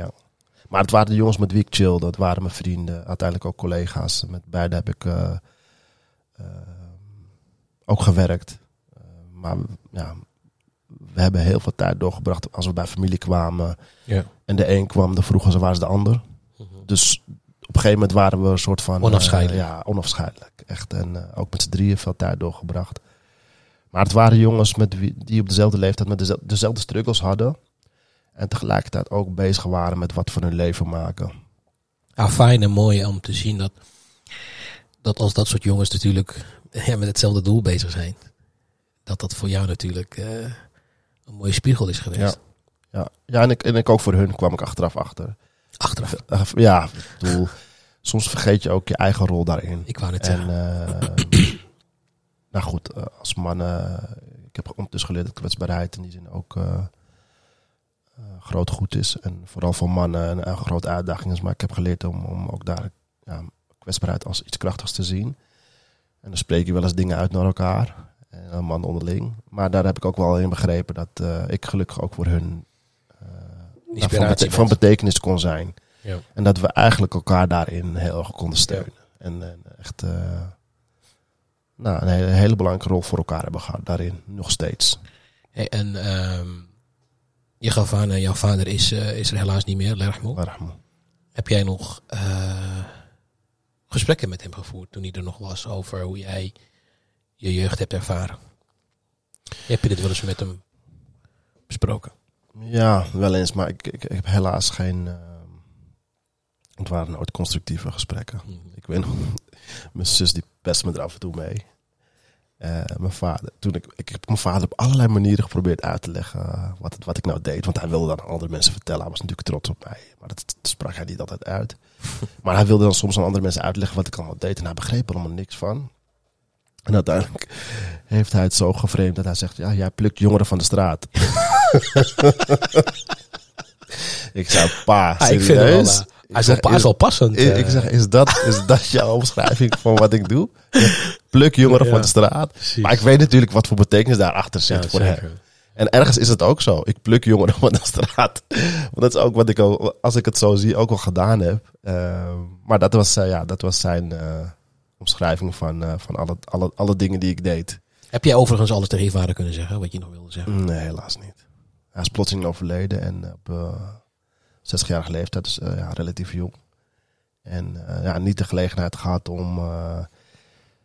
Maar het waren de jongens met wie ik chill. Dat waren mijn vrienden. Uiteindelijk ook collega's. Met beide heb ik eh, eh, ook gewerkt. Eh, maar ja, we hebben heel veel tijd doorgebracht als we bij familie kwamen. Ja. En de een kwam, de vroegen ze waar is de ander. Dus op een gegeven moment waren we een soort van... Onafscheidelijk. ja, onafscheidelijk. Echt. En ook met z'n drieën veel tijd doorgebracht. Maar het waren jongens met wie, die op dezelfde leeftijd met dezelfde, dezelfde struggles hadden. En tegelijkertijd ook bezig waren met wat van hun leven maken. Ah, fijn en mooi om te zien dat, dat als dat soort jongens natuurlijk ja, met hetzelfde doel bezig zijn. Dat dat voor jou natuurlijk eh, een mooie spiegel is geweest. Ja, ja en, ik, en ik ook voor hun kwam ik achteraf achter. Achteraf. Eh, Ja, ik bedoel, soms vergeet je ook je eigen rol daarin. Ik wou net En eh, nou goed, eh, als man, eh, ik heb ondertussen geleerd dat kwetsbaarheid in die zin ook eh, eh, groot goed is. En vooral voor mannen een, een grote uitdaging is. Maar ik heb geleerd om, om ook daar ja, kwetsbaarheid als iets krachtigs te zien. En dan spreek je wel eens dingen uit naar elkaar. En een man onderling. Maar daar heb ik ook wel in begrepen dat eh, ik gelukkig ook voor hun eh, nou, van, bete- van betekenis kon zijn. Ja. En dat we eigenlijk elkaar daarin heel erg konden steunen. En, en echt eh, nou, een hele, hele belangrijke rol voor elkaar hebben gehad daarin. Nog steeds. Hey, en ehm, je gaf aan, eh, jouw vader is, eh, is er helaas niet meer, Lerchmo. Rahmo. Heb jij nog eh, gesprekken met hem gevoerd toen hij er nog was over hoe jij je jeugd hebt ervaren? Heb je dit wel eens met hem besproken? Ja, wel eens. Maar ik, ik, ik heb helaas geen... eh, het waren nooit constructieve gesprekken. Ik weet nog, mijn zus die pest me er af en toe mee. Eh, mijn vader, toen ik, ik heb mijn vader op allerlei manieren geprobeerd uit te leggen eh, wat, het, wat ik nou deed. Want hij wilde dan aan andere mensen vertellen. Hij was natuurlijk trots op mij. Maar dat, dat sprak hij niet altijd uit. maar hij wilde dan soms aan andere mensen uitleggen wat ik allemaal deed. En hij begreep er allemaal niks van. En uiteindelijk heeft hij het zo gevreemd dat hij zegt: Ja, jij plukt jongeren van de straat. ik zei: Pa, Ah, serieus? Eh, hij is wel, is passend. Ik, eh. ik zeg, is dat, is dat jouw omschrijving van wat ik doe? Pluk jongeren Ja. van de straat. Precies. Maar ik weet natuurlijk wat voor betekenis daarachter Ja, zit voor hem. zeker. En ergens is het ook zo. Ik pluk jongeren van de straat. Want dat is ook wat ik, ook, als ik het zo zie, ook al gedaan heb. Uh, maar dat was, uh, ja, dat was zijn uh, omschrijving van, van alle, alle, alle dingen die ik deed. Heb jij overigens alles vader kunnen zeggen, wat je nog wilde zeggen? Nee, helaas niet. Hij is plotseling overleden en op 60-jarige leeftijd, dus ja, relatief jong. En uh, ja, niet de gelegenheid gehad om. Uh,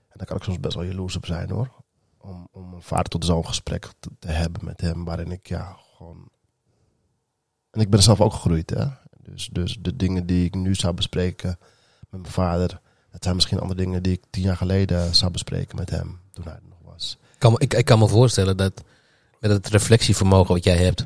en daar kan ik soms best wel jaloers op zijn hoor. Om, om een vader tot zo'n gesprek te, hebben met hem. Waarin ik ja, gewoon. En ik ben zelf ook gegroeid hè. Dus, dus de dingen die ik nu zou bespreken met mijn vader. Dat zijn misschien andere dingen die ik tien jaar geleden zou bespreken met hem. Toen hij er nog was. Ik kan, ik, ik kan me voorstellen dat met het reflectievermogen wat jij hebt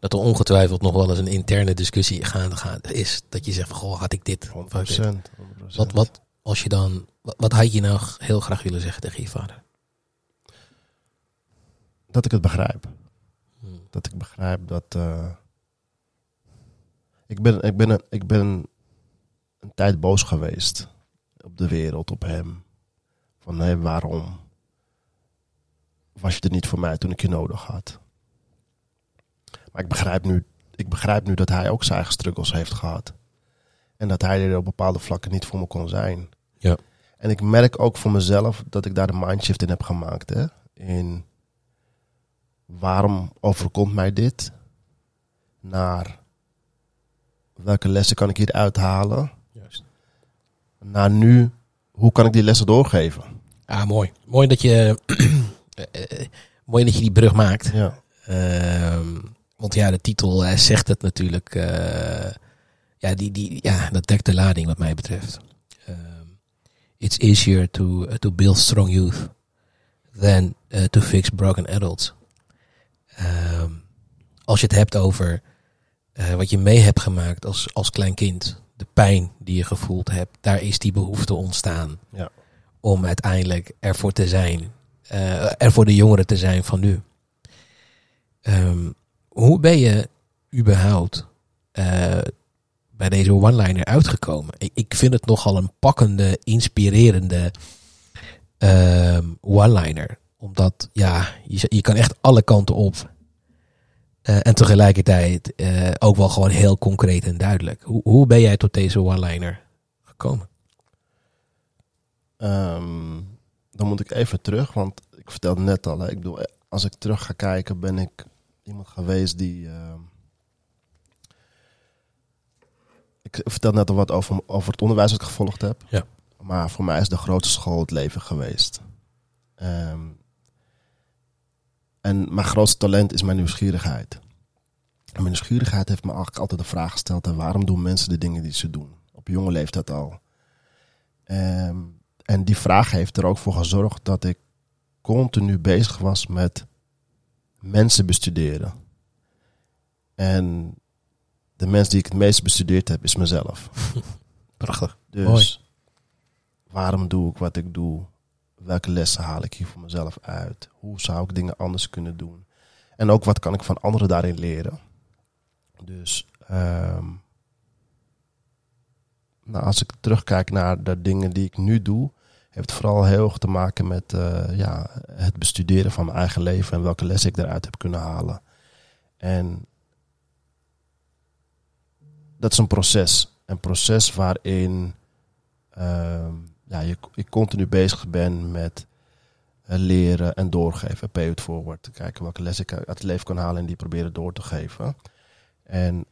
dat er ongetwijfeld nog wel eens een interne discussie gaande gaat, is. Dat je zegt van, goh, had ik dit? 100%. Of had ik dit? 100%. Wat, wat, als je dan, wat, wat had je nou heel graag willen zeggen tegen je vader? Dat ik het begrijp. Hmm. Dat ik begrijp dat... Uh, ik, ben, ik, ben ik ben een tijd boos geweest op de wereld, op hem. Van, hé, waarom was je er niet voor mij toen ik je nodig had? Maar ik begrijp nu, ik begrijp nu dat hij ook zijn eigen struggles heeft gehad. En dat hij er op bepaalde vlakken niet voor me kon zijn. Ja. En ik merk ook voor mezelf dat ik daar de mindshift in heb gemaakt. Hè? In waarom overkomt mij dit? Naar welke lessen kan ik hier uithalen? Juist. Naar nu, hoe kan ik die lessen doorgeven? Ah, mooi. Mooi dat je, uh, mooi dat je die brug maakt. Ja. Uh, want ja, de titel uh, zegt het natuurlijk. Uh, ja, die, die, ja, dat dekt de lading wat mij betreft. Um, it's easier to, uh, to build strong youth than to fix broken adults. Um, als je het hebt over wat je mee hebt gemaakt als, als klein kind, de pijn die je gevoeld hebt, daar is die behoefte ontstaan ja. om uiteindelijk ervoor te zijn, er voor de jongeren te zijn van nu. Um, hoe ben je überhaupt uh, bij deze one-liner uitgekomen? Ik, ik, vind het nogal een pakkende, inspirerende uh, one-liner. Omdat, ja, je, je, kan echt alle kanten op. Uh, en tegelijkertijd uh, ook wel gewoon heel concreet en duidelijk. Hoe, hoe ben jij tot deze one-liner gekomen? Um, dan moet ik even terug, want ik vertelde net al, hè, ik bedoel, als ik terug ga kijken, ben ik iemand geweest die. Uh, ik vertel net al wat over, over het onderwijs dat ik gevolgd heb. Ja. Maar voor mij is de grootste school het leven geweest. Um, en mijn grootste talent is mijn nieuwsgierigheid. En mijn nieuwsgierigheid heeft me eigenlijk altijd de vraag gesteld: waarom doen mensen de dingen die ze doen? Op jonge leeftijd al. Um, en die vraag heeft er ook voor gezorgd dat ik continu bezig was met mensen bestuderen. En de mens die ik het meest bestudeerd heb, is mezelf. Prachtig. Dus Mooi. waarom doe ik wat ik doe? Welke lessen haal ik hier voor mezelf uit? Hoe zou ik dingen anders kunnen doen? En ook wat kan ik van anderen daarin leren? Dus um, nou, als ik terugkijk naar de dingen die ik nu doe, heeft vooral heel erg te maken met uh, ja, het bestuderen van mijn eigen leven en welke lessen ik daaruit heb kunnen halen. En dat is een proces. Een proces waarin uh, ja, je, ik continu bezig ben met uh, leren en doorgeven. Pay it forward. Kijken welke lessen ik uit het leven kan halen en die proberen door te geven. En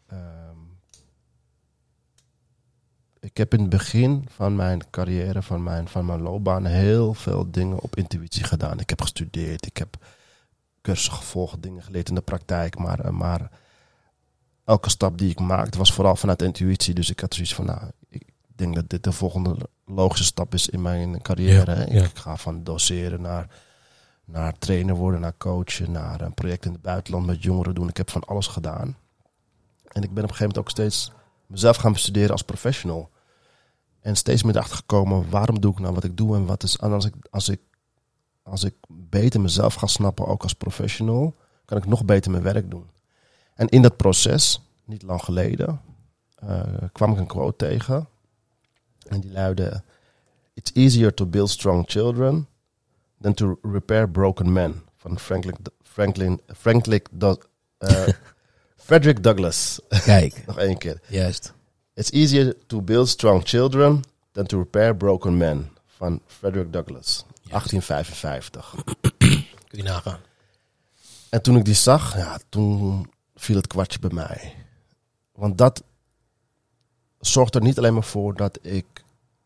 ik heb in het begin van mijn carrière, van mijn, van mijn loopbaan, heel veel dingen op intuïtie gedaan. Ik heb gestudeerd, ik heb cursussen gevolgd, dingen geleerd in de praktijk. Maar, maar elke stap die ik maakte was vooral vanuit intuïtie. Dus ik had zoiets van, nou, ik denk dat dit de volgende logische stap is in mijn carrière. Ja, ik ga van doseren naar naar trainer worden, naar coachen, naar een project in het buitenland met jongeren doen. Ik heb van alles gedaan. En ik ben op een gegeven moment ook steeds mezelf gaan bestuderen als professional. En steeds meer erachter gekomen, waarom doe ik nou wat ik doe en wat is. En als ik, als ik, als ik beter mezelf ga snappen, ook als professional, kan ik nog beter mijn werk doen. En in dat proces, niet lang geleden, eh, kwam ik een quote tegen. En die luidde: It's easier to build strong children than to repair broken men. Van Franklin, Franklin, Franklin, uh, Frederick Douglass. Kijk, Nog één keer. juist. It's easier to build strong children than to repair broken men. Van Frederick Douglass. 1855. Kun je nagaan. En toen ik die zag, ja, toen viel het kwartje bij mij. Want dat zorgt er niet alleen maar voor dat ik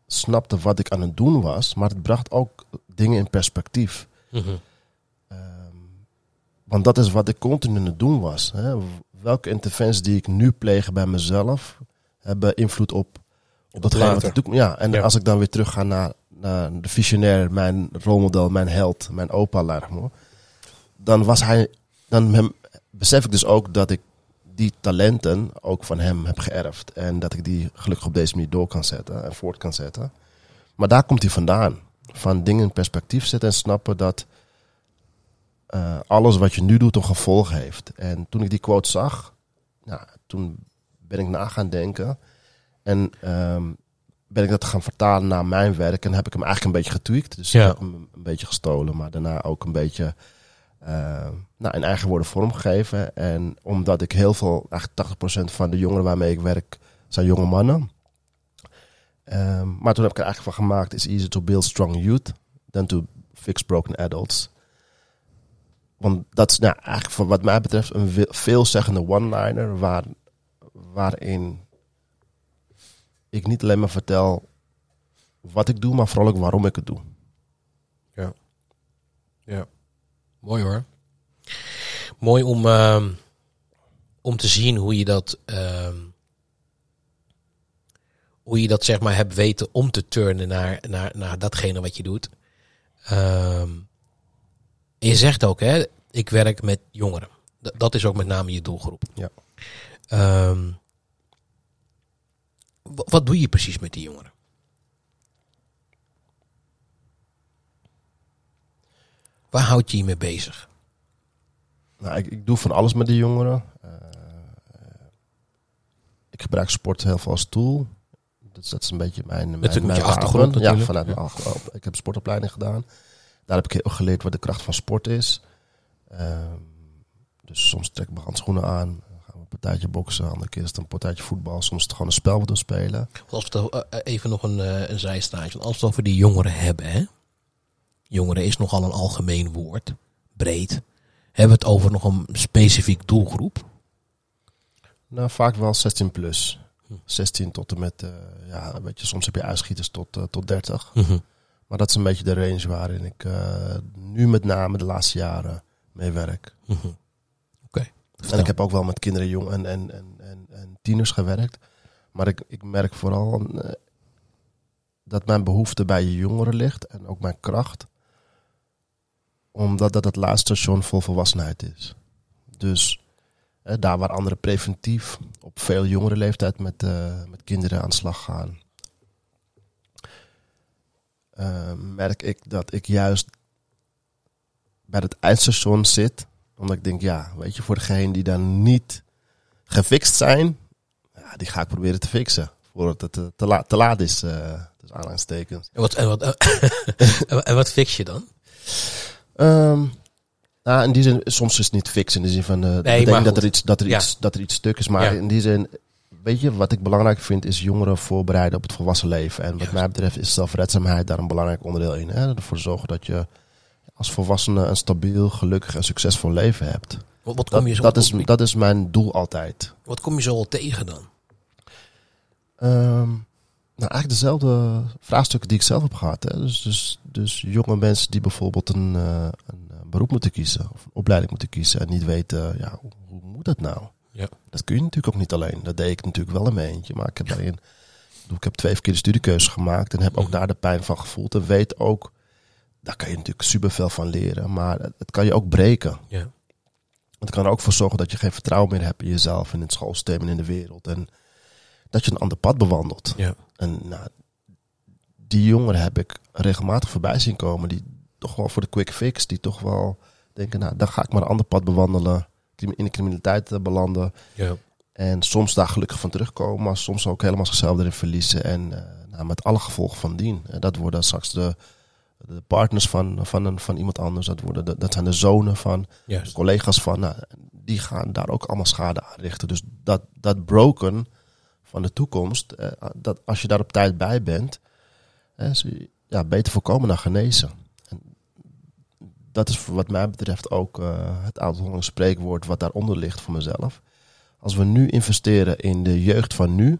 snapte wat ik aan het doen was, maar het bracht ook dingen in perspectief. Mhm. Ehm, want dat is wat ik continu aan het doen was. Hè. Welke interventies die ik nu pleeg bij mezelf hebben invloed op, op datgene wat ik doe. Ja, en Ja. als ik dan weer terug ga naar, naar de visionair, mijn rolmodel, mijn held, mijn opa Largmo, dan was hij, dan hem, besef ik dus ook dat ik die talenten ook van hem heb geërfd. En dat ik die gelukkig op deze manier door kan zetten en voort kan zetten. Maar daar komt hij vandaan. Van dingen in perspectief zetten en snappen dat alles wat je nu doet een gevolg heeft. En toen ik die quote zag, nou, toen ben ik na gaan denken. En ehm, ben ik dat gaan vertalen naar mijn werk. En heb ik hem eigenlijk een beetje getweakt. Dus Ja. ik heb hem een beetje gestolen, maar daarna ook een beetje eh, nou, in eigen woorden vormgegeven. En omdat ik heel veel, eigenlijk 80% van de jongeren waarmee ik werk, zijn jonge mannen. Ehm, maar toen heb ik er eigenlijk van gemaakt: It's easier to build strong youth than to fix broken adults. Want dat is nou, eigenlijk voor wat mij betreft een ve- veelzeggende one-liner waar, waarin ik niet alleen maar vertel wat ik doe, maar vooral ook waarom ik het doe. Ja. Mooi hoor. Mooi om, ehm, om te zien hoe je dat. ehm, hoe je dat zeg maar hebt weten om te turnen naar, naar, naar datgene wat je doet. Ehm, en je zegt ook, hè, ik werk met jongeren. D- dat is ook met name je doelgroep. Ja. Ehm, wa- wat doe je precies met die jongeren? Waar houd je je mee bezig? Nou, ik, ik doe van alles met de jongeren. Eh, ik gebruik sport heel veel als tool. Dus dat is een beetje mijn, mijn, Natuurlijk mijn achtergrond. Ja, vanuit Ja. mijn achtergrond. Ik heb sportopleiding gedaan. Daar heb ik heel geleerd wat de kracht van sport is. Ehm, dus soms trek ik mijn handschoenen aan. Dan gaan we een partijtje boksen. Andere keer is het een partijtje voetbal. Soms is het gewoon een spel wat we spelen. Als we het, eh, even nog een, eh, een zijstraatje. Want als we het over die jongeren hebben, hè? Jongeren is nogal een algemeen woord, breed. Hebben we het over nog een specifiek doelgroep? Nou, vaak wel 16 plus. Hm. 16 tot en met, eh, ja, weet je, soms heb je uitschieters tot, tot 30. Mhm. Maar dat is een beetje de range waarin ik eh, nu met name de laatste jaren mee werk. Mhm. Oké. En ik heb ook wel met kinderen, jong en, en, en, en, en tieners gewerkt. Maar ik, ik merk vooral eh, dat mijn behoefte bij je jongeren ligt en ook mijn kracht. Omdat dat het laatste station vol volwassenheid is. Dus eh, daar waar anderen preventief op veel jongere leeftijd met, met kinderen aan de slag gaan. Eh, merk ik dat ik juist bij het eindstation zit. Omdat ik denk, ja, weet je, voor degenen die dan niet gefixt zijn, ja, die ga ik proberen te fixen. Voordat het te, te, la- te laat is, eh dus aanhalingstekens. En wat, en, wat, en, wat fix je dan? Ehm, nou, in die zin, soms is het niet fix in de zin van, eh maar bedenken dat goed. er, iets, dat, er Ja. iets, dat er iets stuk is. Maar Ja. in die zin, weet je, wat ik belangrijk vind, is jongeren voorbereiden op het volwassen leven. En wat Juist. mij betreft is zelfredzaamheid daar een belangrijk onderdeel in. Hè? Ervoor zorgen dat je als volwassene een stabiel, gelukkig en succesvol leven hebt. Wat, wat, kom, Dat, je zo, dat, wat, is, dat is mijn doel altijd. wat kom je zo al tegen dan? Ehm, nou, eigenlijk dezelfde vraagstukken die ik zelf heb gehad. Hè. Dus, dus, dus jonge mensen die bijvoorbeeld een, eh, een eh, beroep moeten kiezen. Of een opleiding moeten kiezen. En niet weten, ja, hoe, hoe moet dat nou? Ja. Dat kun je natuurlijk ook niet alleen. Dat deed ik natuurlijk wel in mijn eentje. Maar ik heb daarin... Ik heb twee verkeerde studiekeuzes gemaakt. En heb ook Mhm. daar de pijn van gevoeld. En weet ook daar kan je natuurlijk superveel van leren. Maar het, het kan je ook breken. Ja. Het kan er ook voor zorgen dat je geen vertrouwen meer hebt in jezelf en in het schoolsysteem en in de wereld. En dat je een ander pad bewandelt. Ja. En nou, die jongeren heb ik regelmatig voorbij zien komen. Die toch wel voor de quick fix. Die toch wel denken, nou, dan ga ik maar een ander pad bewandelen. In de criminaliteit eh, belanden. Ja. En soms daar gelukkig van terugkomen. Maar soms ook helemaal zichzelf erin verliezen. En eh, nou, met alle gevolgen van dien. En dat worden straks de, de partners van, van, een, van iemand anders. Dat, worden de, dat zijn de zonen van Juist. collega's van. Nou, die gaan daar ook allemaal schade aan richten. Dus dat, dat broken van de toekomst. eh, dat als je daar op tijd bij bent. ja, beter voorkomen dan genezen. Dat is wat mij betreft ook eh, het oud spreekwoord wat daaronder ligt voor mezelf. Als we nu investeren in de jeugd van nu,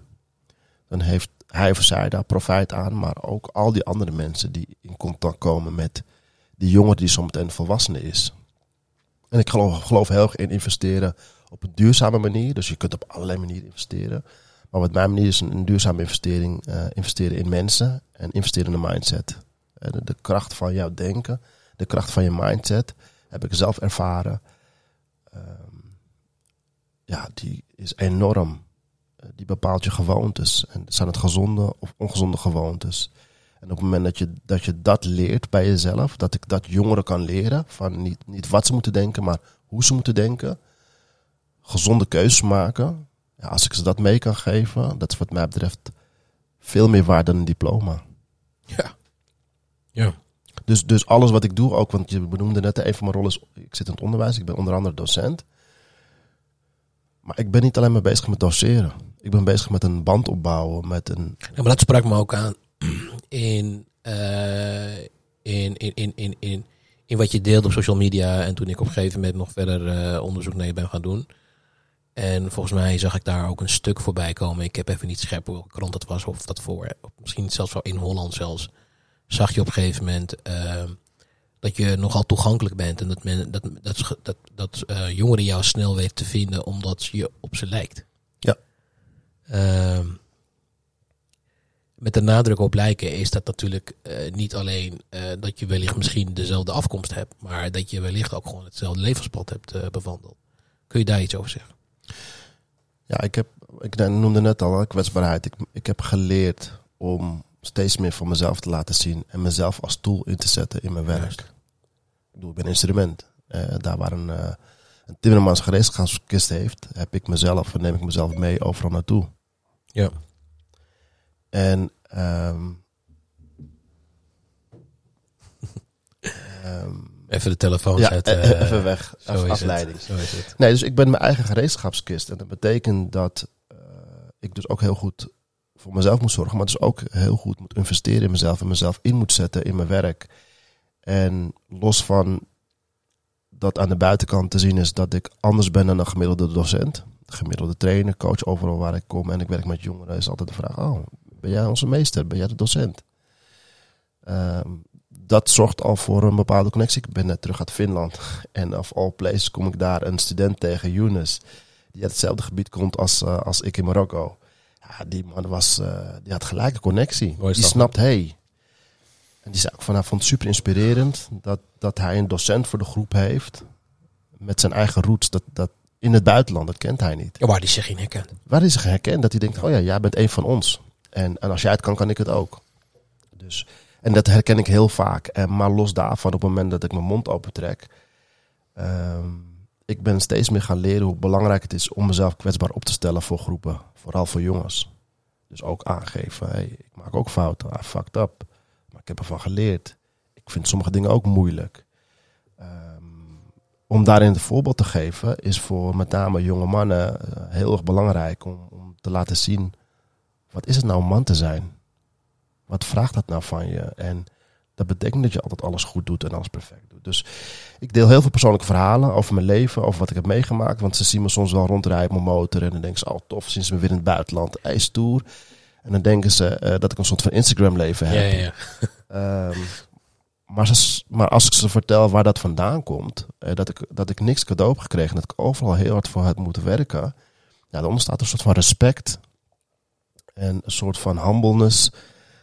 dan heeft hij of zij daar profijt aan, maar ook al die andere mensen die in contact komen met die jongen die zometeen volwassene is. En ik geloof, geloof heel erg in investeren op een duurzame manier. Dus je kunt op allerlei manieren investeren. Maar wat mijn manier is een, een duurzame investering. eh, investeren in mensen en investeren in de mindset. Eh, de kracht van jouw denken, de kracht van je mindset, heb ik zelf ervaren. Ehm, ja, die is enorm. Eh, die bepaalt je gewoontes. En zijn het gezonde of ongezonde gewoontes? En op het moment dat je, dat je dat leert bij jezelf, dat ik dat jongeren kan leren, van niet, niet wat ze moeten denken, maar hoe ze moeten denken, gezonde keuzes maken. Ja, als ik ze dat mee kan geven, dat is wat mij betreft veel meer waard dan een diploma. Ja. Ja. Dus, dus alles wat ik doe, ook, want je benoemde net, een van mijn rollen is, ik zit in het onderwijs, ik ben onder andere docent. Maar ik ben niet alleen maar bezig met doseren. Ik ben bezig met een band opbouwen, met een... Ja, maar dat sprak me ook aan in, eh, in, in, in, in, in, in wat je deelt op social media. En toen ik op een gegeven moment nog verder eh, onderzoek naar je ben gaan doen. En volgens mij zag ik daar ook een stuk voorbij komen. Ik heb even niet scherp welke krant dat was of dat voor. Misschien zelfs wel in Holland zelfs. Zag je op een gegeven moment eh, dat je nogal toegankelijk bent. En dat, men, dat, dat, dat, dat eh, jongeren jou snel weten te vinden omdat je op ze lijkt. Ja. Ehm, met de nadruk op lijken is dat natuurlijk eh, niet alleen eh, dat je wellicht misschien dezelfde afkomst hebt, maar dat je wellicht ook gewoon hetzelfde levenspad hebt bewandeld. Kun je daar iets over zeggen? Ja, ik, heb, ik noemde net al kwetsbaarheid. Ik, ik heb geleerd om steeds meer van mezelf te laten zien en mezelf als tool in te zetten in mijn werk. Juist. Ik bedoel, ik ben instrument. Eh, daar waar een, eh een timmermans gereedschapskist heeft, heb ik mezelf en neem ik mezelf mee overal naartoe. Ja. En ehm, ehm, Even de telefoon ja, zetten. e- e- eh, even weg. Af, afleiding. Zo is het. Nee, dus ik ben mijn eigen gereedschapskist. En dat betekent dat ik dus ook heel goed voor mezelf moet zorgen. Maar dus ook heel goed moet investeren in mezelf. En mezelf in moet zetten in mijn werk. En los van dat aan de buitenkant te zien is dat ik anders ben dan een gemiddelde docent. Gemiddelde trainer, coach, overal waar ik kom en ik werk met jongeren, is altijd de vraag: Oh, ben jij onze meester? Ben jij de docent? Ehm, dat zorgt al voor een bepaalde connectie. Ik ben net terug uit Finland. En of all places kom ik daar een student tegen, Younes. Die uit hetzelfde gebied komt als, eh, als ik in Marokko. Ja, die man was, eh, die had gelijk een connectie. Mooi die snapt, hey. En die zei ook van, hij vond het super inspirerend dat, dat hij een docent voor de groep heeft. Met zijn eigen roots. Dat, dat in het buitenland, dat kent hij niet. Ja, waar die zich in herkent. Waar hij zich herkent, dat hij denkt, oh ja, jij bent een van ons. En, en als jij het kan, kan ik het ook. Dus, en dat herken ik heel vaak. En, maar los daarvan, op het moment dat ik mijn mond opentrek... ehm ik ben steeds meer gaan leren hoe belangrijk het is om mezelf kwetsbaar op te stellen voor groepen. Vooral voor jongens. Dus ook aangeven, hey, ik maak ook fouten, I fucked up. Maar ik heb ervan geleerd. Ik vind sommige dingen ook moeilijk. Ehm, om daarin het voorbeeld te geven is voor met name jonge mannen eh, heel erg belangrijk om, om te laten zien wat is het nou om man te zijn? Wat vraagt dat nou van je? En dat betekent dat je altijd alles goed doet en alles perfect. Dus ik deel heel veel persoonlijke verhalen over mijn leven, over wat ik heb meegemaakt. Want ze zien me soms wel rondrijden op mijn motor en dan denken ze, oh tof, ze me weer in het buitenland, ijstoer. En dan denken ze eh, dat ik een soort van Instagram leven heb. ja, ja. Ehm, maar, ze, maar als ik ze vertel waar dat vandaan komt, eh, dat, ik, dat ik niks cadeau heb gekregen, dat ik overal heel hard voor heb moeten werken, ja, dan ontstaat een soort van respect en een soort van humbleness.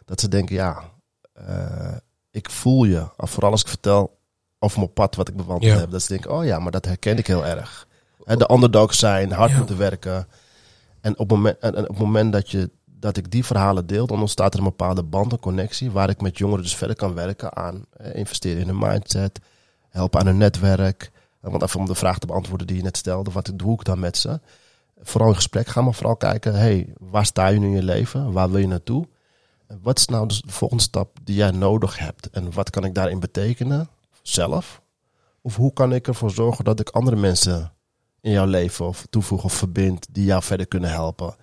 Dat ze denken, ja, eh, ik voel je. Vooral als ik vertel over mijn pad wat ik bewandeld Ja. heb. Dat ze denken, oh ja, maar dat herken ik heel erg. De underdog zijn, hard Ja. moeten werken. En op het moment, en, op het moment dat, je, dat ik die verhalen deel, dan ontstaat er een bepaalde band, een connectie, waar ik met jongeren dus verder kan werken aan eh, investeren in hun mindset, helpen aan hun netwerk. Eh, Want even om de vraag te beantwoorden die je net stelde, wat doe ik dan met ze? Vooral in gesprek gaan, maar vooral kijken, hey, waar sta je nu in je leven? Waar wil je naartoe? En wat is nou de volgende stap die jij nodig hebt? En wat kan ik daarin betekenen? Zelf? Of hoe kan ik ervoor zorgen dat ik andere mensen in jouw leven of toevoeg of verbind die jou verder kunnen helpen?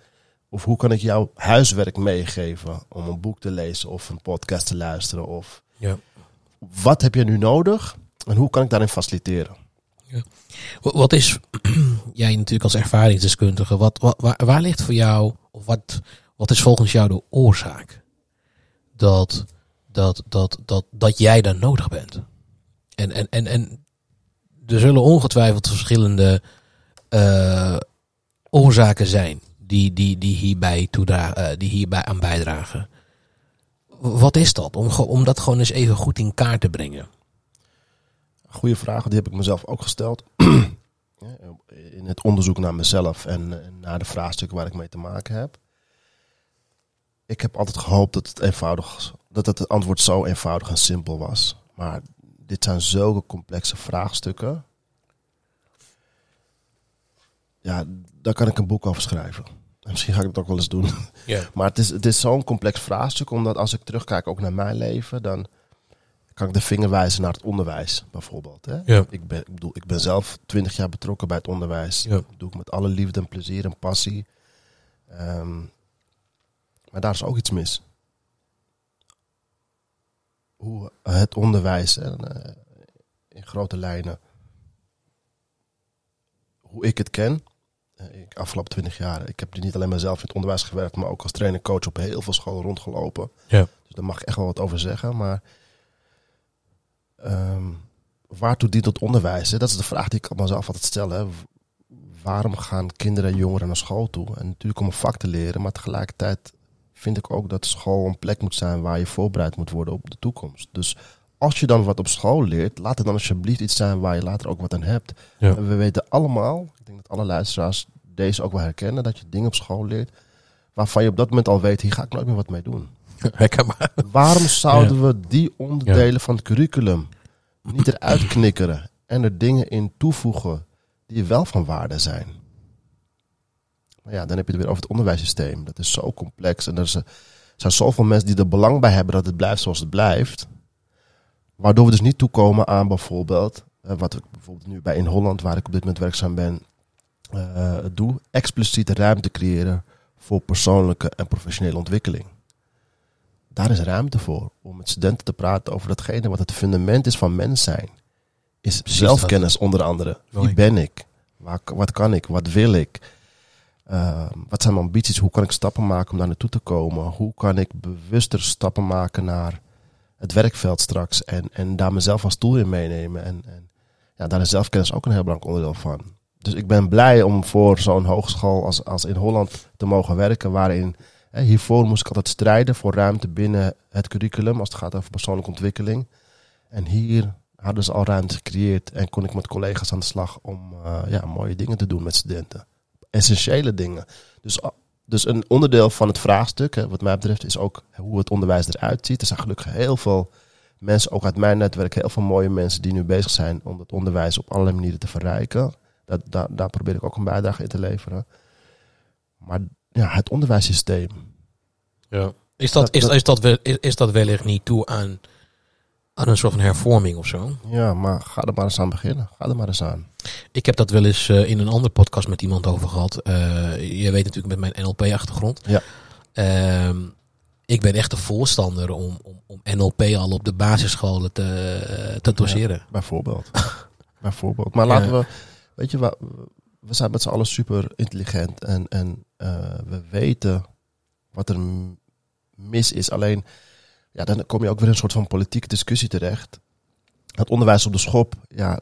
Of hoe kan ik jouw huiswerk meegeven om een boek te lezen of een podcast te luisteren? Of Ja. wat heb je nu nodig en hoe kan ik daarin faciliteren? Wa- Wat is, jij natuurlijk als ervaringsdeskundige, wat, wat, waar, waar ligt voor jou, of wat, wat is volgens jou de oorzaak dat, dat, dat, dat, dat jij daar nodig bent? En, en, en, en er zullen ongetwijfeld verschillende eh, oorzaken zijn die, die, die, hierbij toedra- eh, die hierbij aan bijdragen. Wat is dat? Om, om dat gewoon eens even goed in kaart te brengen. Goede vragen, die heb ik mezelf ook gesteld. In het onderzoek naar mezelf en naar de vraagstukken waar ik mee te maken heb. Ik heb altijd gehoopt dat het eenvoudig, dat het antwoord zo eenvoudig en simpel was. Maar dit zijn zulke complexe vraagstukken. Ja, daar kan ik een boek over schrijven. En misschien ga ik het ook wel eens doen. Maar het is, het is zo'n complex vraagstuk, omdat als ik terugkijk ook naar mijn leven, dan kan ik de vinger wijzen naar het onderwijs, bijvoorbeeld. Hè? Ik, ben, ik, bedoel, ik ben zelf twintig jaar betrokken bij het onderwijs. Dat doe ik met alle liefde en plezier en passie. Ehm, maar daar is ook iets mis. Hoe het onderwijs hè, eh, in grote lijnen, hoe ik het ken, eh, ik afgelopen twintig jaar, ik heb niet alleen maar zelf in het onderwijs gewerkt, maar ook als trainer coach op heel veel scholen rondgelopen. Ja. Dus daar mag ik echt wel wat over zeggen. Maar ehm, waartoe dient het onderwijs? Hè? Dat is de vraag die ik mezelf altijd stel. Hè? Waarom gaan kinderen en jongeren naar school toe? En natuurlijk om een vak te leren, maar tegelijkertijd vind ik ook dat school een plek moet zijn waar je voorbereid moet worden op de toekomst. Dus als je dan wat op school leert, laat het dan alsjeblieft iets zijn waar je later ook wat aan hebt. Ja. En we weten allemaal, ik denk dat alle luisteraars deze ook wel herkennen, dat je dingen op school leert waarvan je op dat moment al weet, hier ga ik nooit meer wat mee doen. Herkenbaar. Waarom zouden we die onderdelen van het curriculum niet eruit knikkeren en er dingen in toevoegen die wel van waarde zijn? Maar ja, dan heb je het weer over het onderwijssysteem. Dat is zo complex en er is- er zijn zoveel mensen die er belang bij hebben dat het blijft zoals het blijft. Waardoor we dus niet toekomen aan bijvoorbeeld, eh, wat ik bijvoorbeeld nu bij In Holland, waar ik op dit moment werkzaam ben, eh, doe, expliciete ruimte creëren voor persoonlijke en professionele ontwikkeling daar is ruimte voor om met studenten te praten over datgene wat het fundament is van mens zijn. Is zelfkennis onder andere. Wie ben ik? Waar, wat kan ik? Wat wil ik? Uh, wat zijn mijn ambities? Hoe kan ik stappen maken om daar naartoe te komen? Hoe kan ik bewuster stappen maken naar het werkveld straks en, en daar mezelf als tool in meenemen? En, en ja, daar is zelfkennis ook een heel belangrijk onderdeel van. Dus ik ben blij om voor zo'n hogeschool als, als in Holland te mogen werken, waarin Hè, Hiervoor moest ik altijd strijden voor ruimte binnen het curriculum als het gaat over persoonlijke ontwikkeling. En hier hadden ze al ruimte gecreëerd en kon ik met collega's aan de slag om uh, ja, mooie dingen te doen met studenten. Essentiële dingen. Dus, dus een onderdeel van het vraagstuk, hè, wat mij betreft, is ook hoe het onderwijs eruit ziet. Er zijn gelukkig heel veel mensen, ook uit mijn netwerk, heel veel mooie mensen die nu bezig zijn om het onderwijs op allerlei manieren te verrijken. Dat, daar, daar probeer ik ook een bijdrage in te leveren. Maar ja, het onderwijssysteem. Ja. Is, dat, is, is, dat wel, is, is dat wellicht niet toe aan, aan een soort van hervorming of zo? Ja, maar ga er maar eens aan beginnen. Ga er maar eens aan. Ik heb dat wel eens uh, in een andere podcast met iemand over gehad. Uh, je weet natuurlijk met mijn NLP-achtergrond. Ja. Uh, ik ben echt een voorstander om, om, om NLP al op de basisscholen te, te doseren. Ja, bijvoorbeeld. bijvoorbeeld. Maar laten we, weet je, we, we zijn met z'n allen super intelligent en, en we weten wat er mis is. Alleen, ja, dan kom je ook weer in een soort van politieke discussie terecht. Het onderwijs op de schop, ja,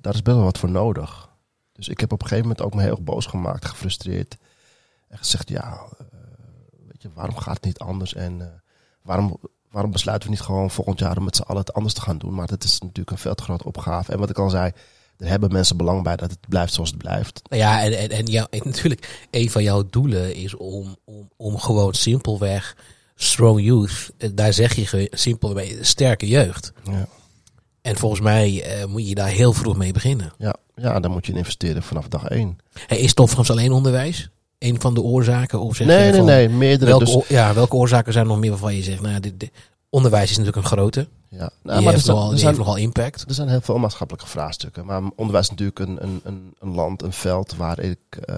daar is best wel wat voor nodig. Dus ik heb op een gegeven moment ook me heel boos gemaakt, gefrustreerd. En gezegd, ja, uh, weet je, waarom gaat het niet anders? En uh, waarom waarom besluiten we niet gewoon volgend jaar om met z'n allen het anders te gaan doen? Maar dat is natuurlijk een veel te grote opgave. En wat ik al zei, er hebben mensen belang bij dat het blijft zoals het blijft. Nou ja, en, en, en, en natuurlijk, een van jouw doelen is om, om, om gewoon simpelweg strong youth, eh, daar zeg je simpelweg sterke jeugd. Ja. En volgens mij eh, moet je daar heel vroeg mee beginnen. Ja, ja, dan moet je in investeren vanaf dag één. Hey, is Topfrans alleen onderwijs? Een van de oorzaken? Of zeg Nee, nee, van, nee, meerdere. Welke, dus, ja, welke oorzaken zijn er nog meer waarvan je zegt, nou, dit, dit- onderwijs is natuurlijk een grote. ja. Die, Nou, maar heeft, nogal, er, zijn, nogal impact. er zijn heel veel maatschappelijke vraagstukken. Maar onderwijs is natuurlijk een, een, een, een land, een veld waar ik eh,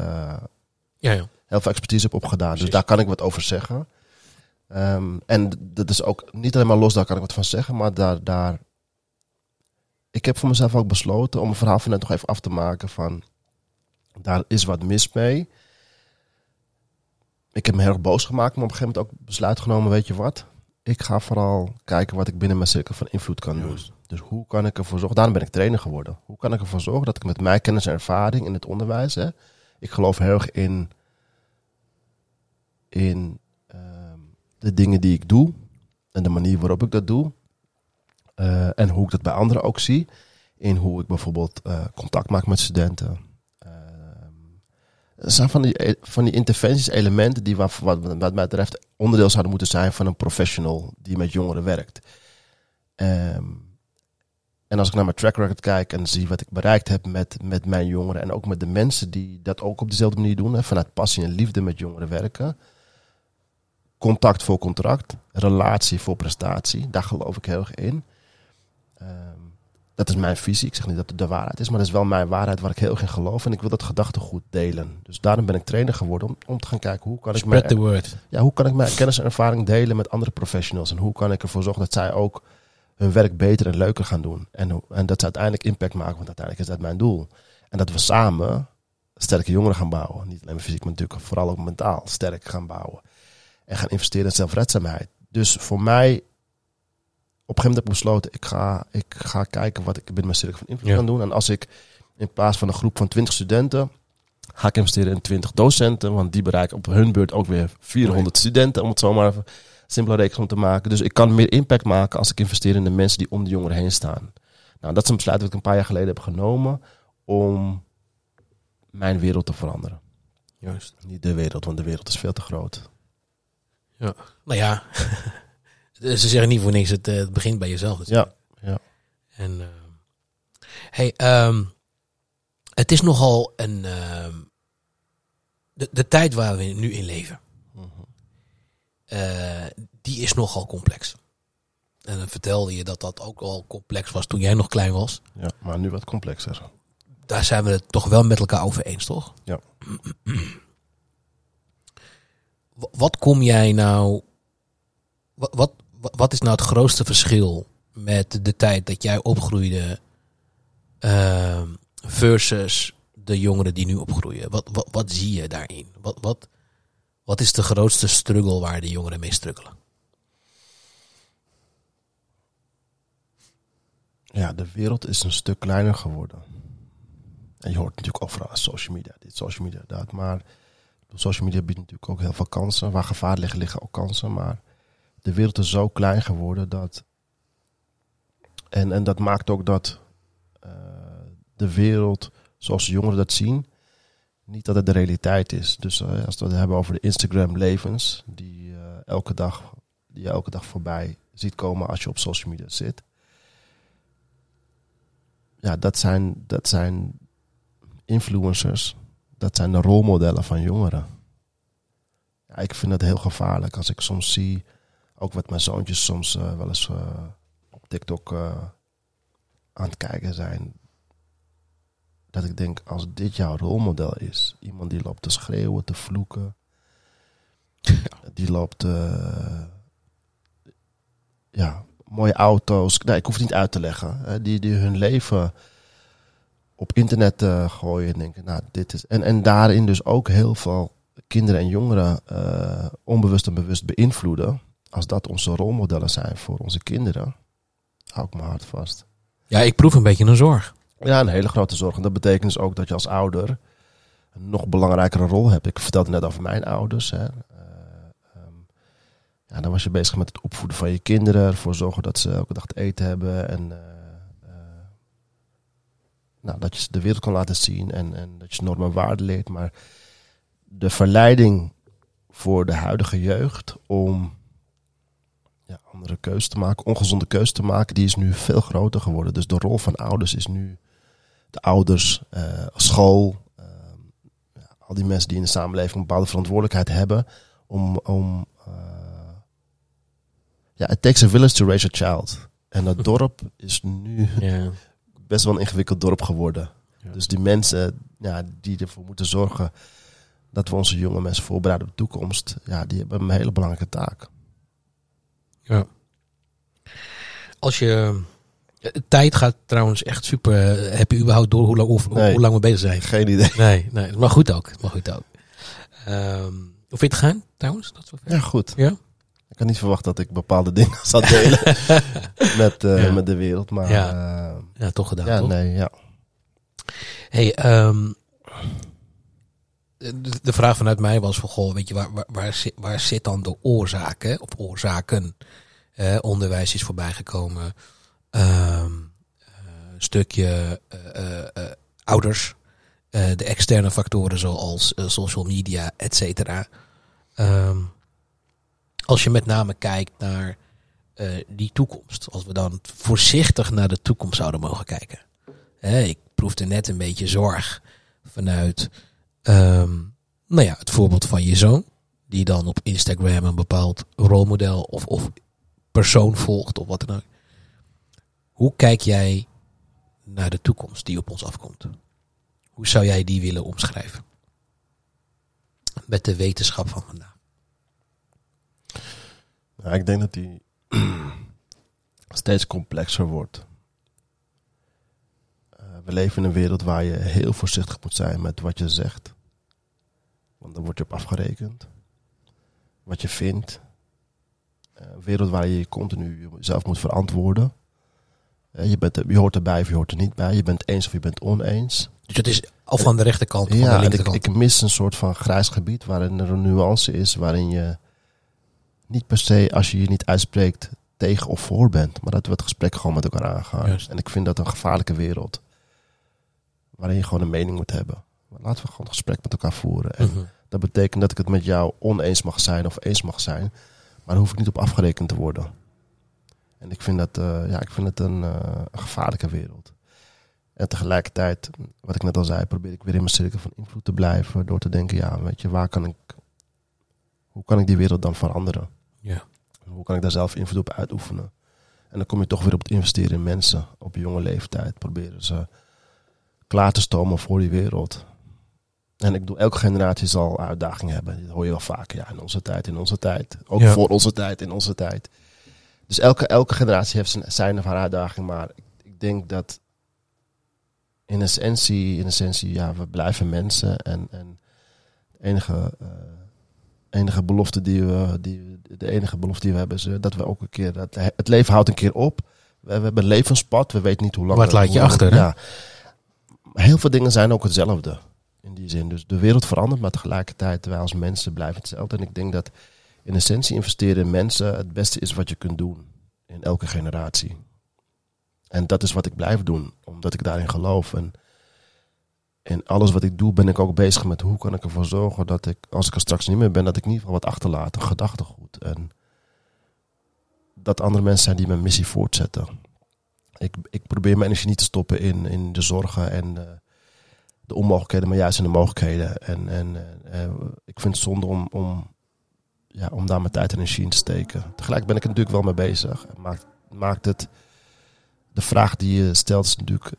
Ja, ja. heel veel expertise heb opgedaan. Precies. Dus daar kan ik wat over zeggen. Ehm, en dat is ook niet alleen maar los, daar kan ik wat van zeggen. Maar daar, daar... Ik heb voor mezelf ook besloten om een verhaal van net nog even af te maken van... Daar is wat mis mee. Ik heb me heel erg boos gemaakt, maar op een gegeven moment ook besluit genomen, weet je wat? Ik ga vooral kijken wat ik binnen mijn cirkel van invloed kan doen. Dus hoe kan ik ervoor zorgen, daarom ben ik trainer geworden. Hoe kan ik ervoor zorgen dat ik met mijn kennis en ervaring in het onderwijs, hè, ik geloof heel erg in, in de dingen die ik doe en de manier waarop ik dat doe. Eh, en hoe ik dat bij anderen ook zie. In hoe ik bijvoorbeeld eh, contact maak met studenten. Ehm, er zijn van die, van die interventies, elementen die wat, wat, mij betreft onderdeel zouden moeten zijn van een professional die met jongeren werkt. Ehm, en als ik naar mijn track record kijk en zie wat ik bereikt heb met, met mijn jongeren en ook met de mensen die dat ook op dezelfde manier doen, vanuit passie en liefde met jongeren werken. Contact voor contract, relatie voor prestatie, daar geloof ik heel erg in. Ehm, dat is mijn visie. Ik zeg niet dat het de waarheid is, maar dat is wel mijn waarheid waar ik heel erg in geloof. En ik wil dat gedachtegoed delen. Dus daarom ben ik trainer geworden om, om te gaan kijken hoe kan ik mijn, Spread the word. ja, hoe kan ik mijn kennis en ervaring delen met andere professionals? En hoe kan ik ervoor zorgen dat zij ook hun werk beter en leuker gaan doen? En, en dat ze uiteindelijk impact maken, want uiteindelijk is dat mijn doel. En dat we samen sterke jongeren gaan bouwen. Niet alleen maar fysiek, maar natuurlijk vooral ook mentaal sterk gaan bouwen. En gaan investeren in zelfredzaamheid. Dus voor mij, op een gegeven moment heb ik besloten, ik ga, ik ga kijken wat ik binnen mijn cirkel van invloed Ja. kan doen. En als ik in plaats van een groep van 20 studenten, ga ik investeren in 20 docenten. Want die bereiken op hun beurt ook weer 400 studenten, om het zomaar even simpele rekensom te maken. Dus ik kan meer impact maken als ik investeer in de mensen die om de jongeren heen staan. Nou, dat is een besluit dat ik een paar jaar geleden heb genomen om mijn wereld te veranderen. Juist. Niet de wereld, want de wereld is veel te groot. Nou ja, ze zeggen niet voor niks, het, eh, het begint bij jezelf. natuurlijk. Ja, ja. En, ehm, hey, ehm, het is nogal een. ehm, de, de tijd waar we nu in leven, Mhm. eh, die is nogal complex. En dan vertelde je dat dat ook al complex was toen jij nog klein was. ja, maar nu wat complexer. Daar zijn we het toch wel met elkaar over eens, toch? Ja. Wa- Wat kom jij nou. Wat, wat, wat is nou het grootste verschil met de tijd dat jij opgroeide ehm, versus de jongeren die nu opgroeien? Wat, wat, wat zie je daarin? Wat, wat, wat is de grootste struggle waar de jongeren mee struggelen? Ja, de wereld is een stuk kleiner geworden. En je hoort natuurlijk overal social media, dit, social media, dat. Maar social media biedt natuurlijk ook heel veel kansen. Waar gevaar liggen, liggen ook kansen. Maar de wereld is zo klein geworden dat. En, en dat maakt ook dat eh, de wereld, zoals de jongeren dat zien, niet dat het de realiteit is. Dus eh, als we het hebben over de Instagram-levens, die, eh, elke dag, die je elke dag voorbij ziet komen als je op social media zit ja, dat zijn, dat zijn influencers. Dat zijn de rolmodellen van jongeren. Ja, ik vind het heel gevaarlijk als ik soms zie, ook wat mijn zoontjes soms eh, wel eens eh, op TikTok eh, aan het kijken zijn. Dat ik denk, als dit jouw rolmodel is, iemand die loopt te schreeuwen, te vloeken, die loopt, ja, mooie auto's. Nee, ik hoef het niet uit te leggen. Hè. Die, die hun leven op internet eh, gooien en denken, nou, dit is. En, en daarin dus ook heel veel kinderen en jongeren eh, onbewust en bewust beïnvloeden. Als dat onze rolmodellen zijn voor onze kinderen, hou ik mijn hart vast. Ja, ik proef een beetje een zorg. Ja, een hele grote zorg. En dat betekent dus ook dat je als ouder een nog belangrijkere rol hebt. Ik vertelde net over mijn ouders. Hè. Eh, ehm, ja, dan was je bezig met het opvoeden van je kinderen. Ervoor zorgen dat ze elke dag te eten hebben. En nou, dat je ze de wereld kan laten zien. En, en dat je normen en waarden leert. Maar de verleiding voor de huidige jeugd om ja, andere keuzes te maken, ongezonde keuzes te maken, die is nu veel groter geworden. Dus de rol van ouders is nu de ouders, eh, school, eh, ja, al die mensen die in de samenleving een bepaalde verantwoordelijkheid hebben om, om uh, ja, it takes a village to raise a child. En dat dorp is nu Ja. Best wel een ingewikkeld dorp geworden. Ja. Dus die mensen ja, die ervoor moeten zorgen dat we onze jonge mensen voorbereiden op de toekomst, ja, die hebben een hele belangrijke taak. Ja. Als je. eh, Tijd gaat trouwens echt super. eh, Heb je überhaupt door hoe lang, hoe, Nee. hoe lang we bezig zijn? Geen idee. Nee, nee. Maar goed ook. Maar goed ook. Ehm, hoe vind je het gaan trouwens? Dat? Ja, goed. Ja? Ik had niet verwacht dat ik bepaalde dingen zou delen met, eh, Ja. met de wereld. Maar Ja. ja, Ja, toch gedaan. ja toch? nee, ja. Hey, ehm, de, de vraag vanuit mij was van, goh, weet je, waar, waar, waar, zit, waar zit dan de oorzaak, hè? Of oorzaken? Eh, onderwijs is voorbijgekomen. Ehm eh, een stukje eh, eh, eh, ouders. Eh, de externe factoren zoals eh, social media, et cetera. Ehm, als je met name kijkt naar eh, die toekomst. Als we dan voorzichtig naar de toekomst zouden mogen kijken. Hè, ik proefde net een beetje zorg vanuit ehm, nou ja, het voorbeeld van je zoon. Die dan op Instagram een bepaald rolmodel of, of persoon volgt of wat dan ook. Hoe kijk jij naar de toekomst die op ons afkomt? Hoe zou jij die willen omschrijven? Met de wetenschap van vandaag. Ja, ik denk dat die steeds complexer wordt. Eh, we leven in een wereld waar je heel voorzichtig moet zijn met wat je zegt. Want dan word je op afgerekend. Wat je vindt. Eh, een wereld waar je je continu jezelf moet verantwoorden. Eh, je, bent er, je hoort erbij of je hoort er niet bij. Je bent eens of je bent oneens. Dus het is al van de rechterkant of Ja, de en ik, linkerkant. ik mis een soort van grijs gebied waarin er een nuance is, waarin je niet per se, als je je niet uitspreekt, tegen of voor bent, maar dat we het gesprek gewoon met elkaar aangaan. Juist. En ik vind dat een gevaarlijke wereld, waarin je gewoon een mening moet hebben. Maar laten we gewoon een gesprek met elkaar voeren. En Mhm. dat betekent dat ik het met jou oneens mag zijn of eens mag zijn, maar daar hoef ik niet op afgerekend te worden. En ik vind dat, eh, ja, ik vind het een, eh, een gevaarlijke wereld. En tegelijkertijd, wat ik net al zei, probeer ik weer in mijn cirkel van invloed te blijven. Door te denken, ja, weet je, waar kan ik, hoe kan ik die wereld dan veranderen? Hoe kan ik daar zelf invloed op uitoefenen? En dan kom je toch weer op het investeren in mensen op jonge leeftijd. Proberen ze klaar te stomen voor die wereld. En ik bedoel, elke generatie zal uitdagingen hebben. Dat hoor je wel vaker. Ja, in onze tijd, in onze tijd. Ook Ja. voor onze tijd, in onze tijd. Dus elke, elke generatie heeft zijn, zijn of haar uitdaging. Maar ik, ik denk dat in essentie, in essentie, ja, we blijven mensen. En, en de enige, eh, enige belofte die we, die, we- de enige belofte die we hebben is eh, dat we ook een keer, dat het leven houdt een keer op. We, we hebben een levenspad, we weten niet hoe lang. Wat laat je achter, hè? Ja. Heel veel dingen zijn ook hetzelfde. In die zin. Dus de wereld verandert, maar tegelijkertijd wij als mensen blijven hetzelfde. En ik denk dat in essentie investeren in mensen het beste is wat je kunt doen. In elke generatie. En dat is wat ik blijf doen, omdat ik daarin geloof. En in alles wat ik doe, ben ik ook bezig met hoe kan ik ervoor zorgen dat ik, als ik er straks niet meer ben, dat ik in ieder geval wat achterlaat, een gedachtegoed. En dat andere mensen zijn die mijn missie voortzetten. Ik, ik probeer mijn energie niet te stoppen in, in de zorgen en eh, de onmogelijkheden, maar juist in de mogelijkheden. En, en eh, eh, ik vind het zonde om, om, ja, om daar mijn tijd en energie in te steken. Tegelijk ben ik er natuurlijk wel mee bezig. En maakt, maakt het, de vraag die je stelt is natuurlijk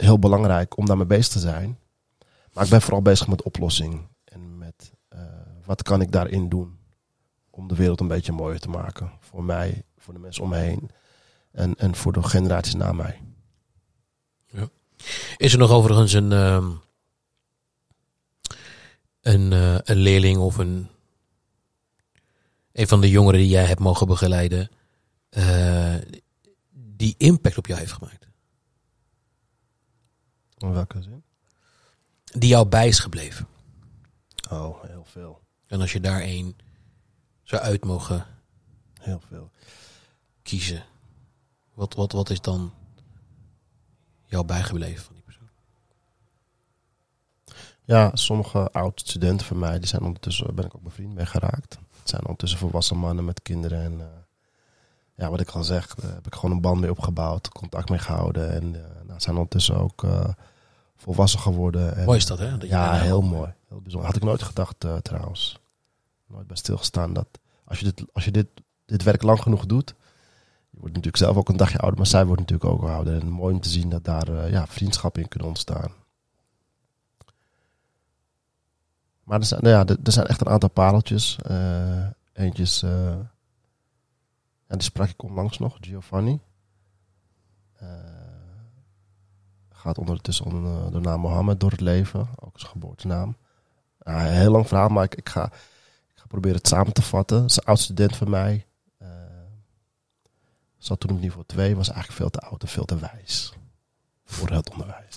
heel belangrijk om daarmee bezig te zijn. Maar ik ben vooral bezig met oplossing. En met eh, wat kan ik daarin doen om de wereld een beetje mooier te maken. Voor mij, voor de mensen om me heen en, en voor de generaties na mij. Is er nog overigens een, ehm, een, eh, een leerling of een, een van de jongeren die jij hebt mogen begeleiden, eh, die impact op jou heeft gemaakt? In welke zin? Die jou bij is gebleven? Oh, heel veel. En als je daar één zou uit mogen Heel veel. kiezen. Wat, wat, wat is dan jou bijgebleven van die persoon? Ja, sommige oud-studenten van mij, die zijn ondertussen, ben ik ook bevriend mee geraakt. Het zijn ondertussen volwassen mannen met kinderen. En eh, ja, wat ik al zeg, daar heb ik gewoon een band mee opgebouwd, contact mee gehouden. En uh, nou, zijn ondertussen ook eh, volwassen geworden. En, Mooi is dat, hè? Dat ja, heel mooi. Heel bijzonder. Had ik nooit gedacht eh, trouwens. Nooit bij stilgestaan dat als je, dit, als je dit, dit werk lang genoeg doet. Je wordt natuurlijk zelf ook een dagje ouder, maar zij wordt natuurlijk ook ouder. En mooi om te zien dat daar eh, ja, vriendschappen in kunnen ontstaan. Maar er zijn, nou ja, er, er zijn echt een aantal pareltjes. Eh eentjes, eh, ja, die sprak ik onlangs nog, Giovanni. Eh, gaat ondertussen onder de naam Mohammed door het leven, ook zijn geboortenaam. Een heel lang verhaal, maar ik, ik, ga, ik ga proberen het samen te vatten. Zijn oud student van mij. eh zat toen op niveau 2, was eigenlijk veel te oud en veel te wijs. Voor het onderwijs.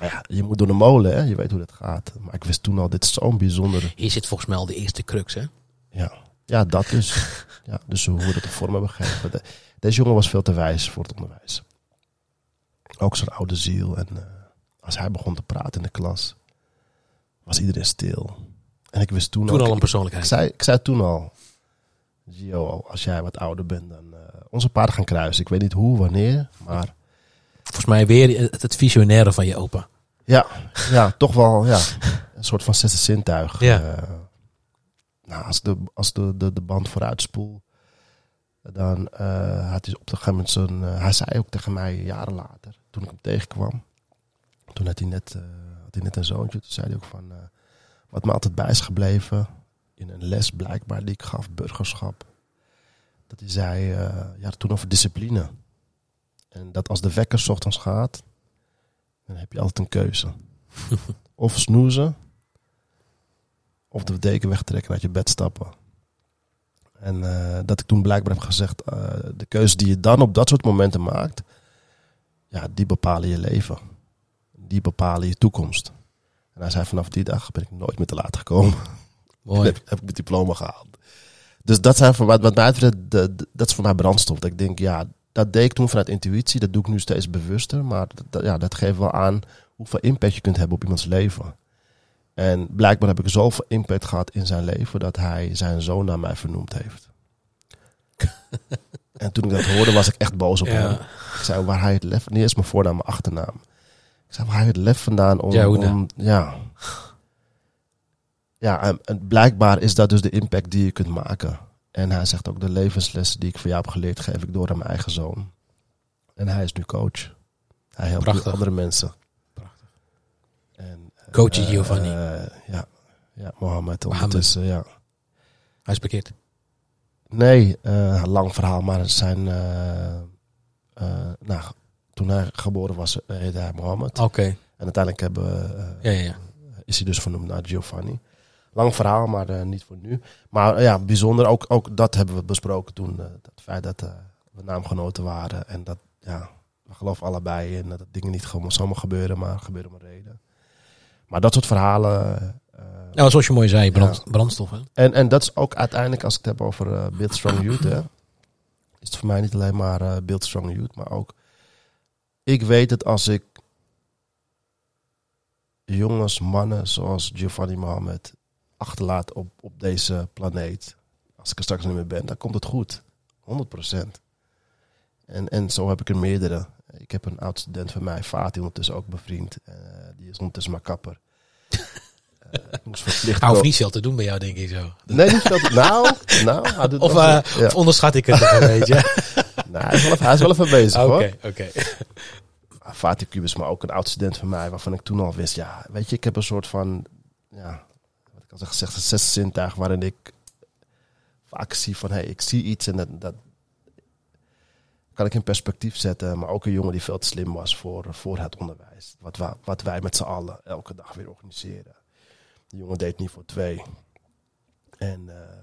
Maar ja, je moet door de molen, hè? je weet hoe dat gaat. Maar ik wist toen al, dit is zo'n bijzondere Hier zit volgens mij al de eerste crux, hè? ja, ja dat dus. Ja, dus hoe we dat de vorm hebben gegeven. De- deze jongen was veel te wijs voor het onderwijs. Ook zijn oude ziel. En eh, als hij begon te praten in de klas, was iedereen stil. En ik wist toen, Toen al een ik, persoonlijkheid. zei, ik zei toen al, Gio, als jij wat ouder bent, dan eh, onze paarden gaan kruisen. Ik weet niet hoe, wanneer, maar Volgens mij weer het, het visionaire van je opa. Ja, ja toch wel ja, een soort van zesde zintuig. Ja. Eh, nou, als de, als de, de, de band vooruit spoel, dan eh had hij op een gegeven moment zo'n... eh, hij zei ook tegen mij jaren later, toen ik hem tegenkwam. Toen had hij net, eh, had hij net een zoontje. Toen zei hij ook van... wat me altijd bij is gebleven, in een les blijkbaar die ik gaf, burgerschap. Dat hij zei, ja, toen over discipline. En dat als de wekker 's ochtends gaat, dan heb je altijd een keuze. of snoezen, of de deken wegtrekken uit je bed stappen. En eh, dat ik toen blijkbaar heb gezegd, eh, de keuze die je dan op dat soort momenten maakt, ja, die bepalen je leven. Die bepalen je toekomst. En hij zei, vanaf die dag ben ik nooit meer te laat gekomen. Mooi. heb, heb ik mijn diploma gehaald. Dus dat, zijn voor, wat, wat mij betreft, dat is voor mij brandstof. Dat ik denk, ja, dat deed ik toen vanuit intuïtie. Dat doe ik nu steeds bewuster. Maar dat- ja, dat geeft wel aan hoeveel impact je kunt hebben op iemands leven. En blijkbaar heb ik zoveel impact gehad in zijn leven... dat hij zijn zoon naar mij vernoemd heeft. en toen ik dat hoorde, was ik echt boos op hem. Ik zei, waar hij het lef... Niet eens mijn voornaam, mijn achternaam. Ik zei, waar hij het lef vandaan om... Ja, om ja. Ja, en, en blijkbaar is dat dus de impact die je kunt maken. En hij zegt ook, de levenslessen die ik van jou heb geleerd, geef ik door aan mijn eigen zoon. En hij is nu coach. Hij helpt andere mensen. Prachtig. En, Coach Giovanni. eh, ja, ja, Mohammed Mohammed. ondertussen, ja. Hij is bekeerd. Nee, eh, lang verhaal, maar het zijn... eh, nou, toen hij geboren was, heette hij Mohammed. Oké. En uiteindelijk hebben, Ja, ja, ja. is hij dus vernoemd naar Giovanni. Lang verhaal, maar niet voor nu. Maar ja, bijzonder. Ook, ook dat hebben we besproken toen. het feit dat we naamgenoten waren. En dat, ja, we geloven allebei in dat dingen niet gewoon zomaar gebeuren, maar gebeuren een reden. Maar dat soort verhalen. eh, Nou, zoals je mooi zei, brand, brandstof. Hè? en, en dat is ook uiteindelijk, als ik het heb over eh Build Strong Youth, hè, is het voor mij niet alleen maar eh Build Strong Youth, maar ook. Ik weet dat als ik jongens, mannen zoals Giovanni Mohammed achterlaat op, op deze planeet, als ik er straks niet meer ben, dan komt het goed. 100%. En, en zo heb ik er meerdere. Ik heb een oud student van mij, Fatih, ondertussen ook bevriend. Eh, die is ondertussen maar kapper. Ik moest verplicht Hou ko- niet veel te doen bij jou, denk ik zo. Nee, niet veel. te- Nou, nou hij doet Of, eh, ja. of onderschat ik het nog een beetje? Nou, hij, is wel even, hij is wel even bezig Oké, hoor. oké. Maar Fatih Kubus, maar ook een oud student van mij, waarvan ik toen al wist, ja, weet je, ik heb een soort van, ja, wat ik al zeg, gezegd, een zesde zintuig waarin ik vaak zie van, hé, hey, ik zie iets en dat, dat kan ik in perspectief zetten. Maar ook een jongen die veel te slim was voor, voor het onderwijs. Wat, wa- wat wij met z'n allen elke dag weer organiseren. Die jongen deed niet voor twee. En eh,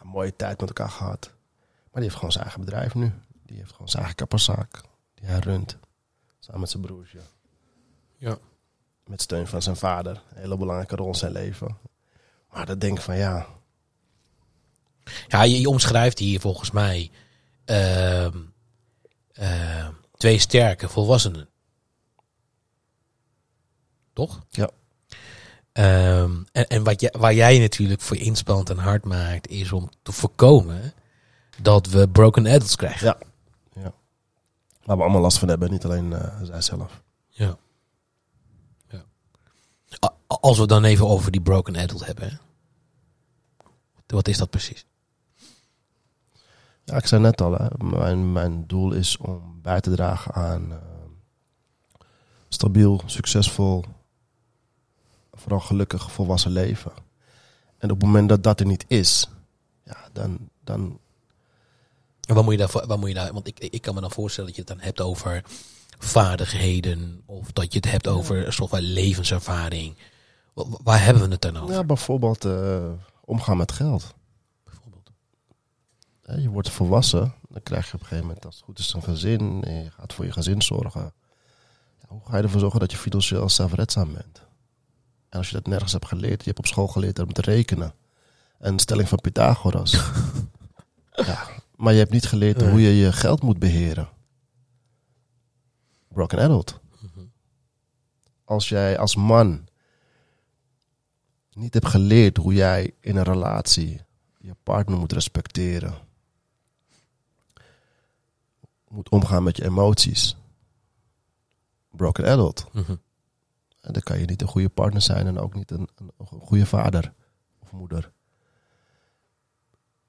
een mooie tijd met elkaar gehad. Maar die heeft gewoon zijn eigen bedrijf nu. Die heeft gewoon zijn eigen kapperszaak. Die hij runt. Samen met zijn broertje. Ja. Met steun van zijn vader. Een hele belangrijke rol in zijn leven. Maar dan denk ik van ja. Ja, je, je omschrijft hier volgens mij ehm, eh, twee sterke volwassenen. Toch? Ja. Ehm, en en wat je, waar jij natuurlijk voor inspant en hard maakt, is om te voorkomen dat we broken adults krijgen. Ja. Waar we allemaal last van hebben, niet alleen eh, zij zelf. Ja. ja. Als we dan even over die broken adult hebben. hè. Wat is dat precies? Ja, ik zei net al, hè, mijn, mijn doel is om bij te dragen aan eh, stabiel, succesvol, vooral gelukkig volwassen leven. En op het moment dat dat er niet is, ja, dan, dan En wat moet je daarvoor, wat moet je daar, want ik, ik kan me dan voorstellen dat je het dan hebt over vaardigheden. Of dat je het hebt over een soort van levenservaring. Wa- wa- Waar hebben we het dan over? ja, bijvoorbeeld eh, omgaan met geld. Je wordt volwassen, dan krijg je op een gegeven moment, als het goed is, een gezin. En je gaat voor je gezin zorgen. Ja, hoe ga je ervoor zorgen dat je financieel zelfredzaam bent? En als je dat nergens hebt geleerd, je hebt op school geleerd om te rekenen. Een stelling van Pythagoras. ja, maar je hebt niet geleerd Nee. hoe je je geld moet beheren. Broken adult. Mhm. Als jij als man niet hebt geleerd hoe jij in een relatie je partner moet respecteren, moet omgaan met je emoties. Broken adult. Mhm. En dan kan je niet een goede partner zijn en ook niet een, een, een goede vader of moeder.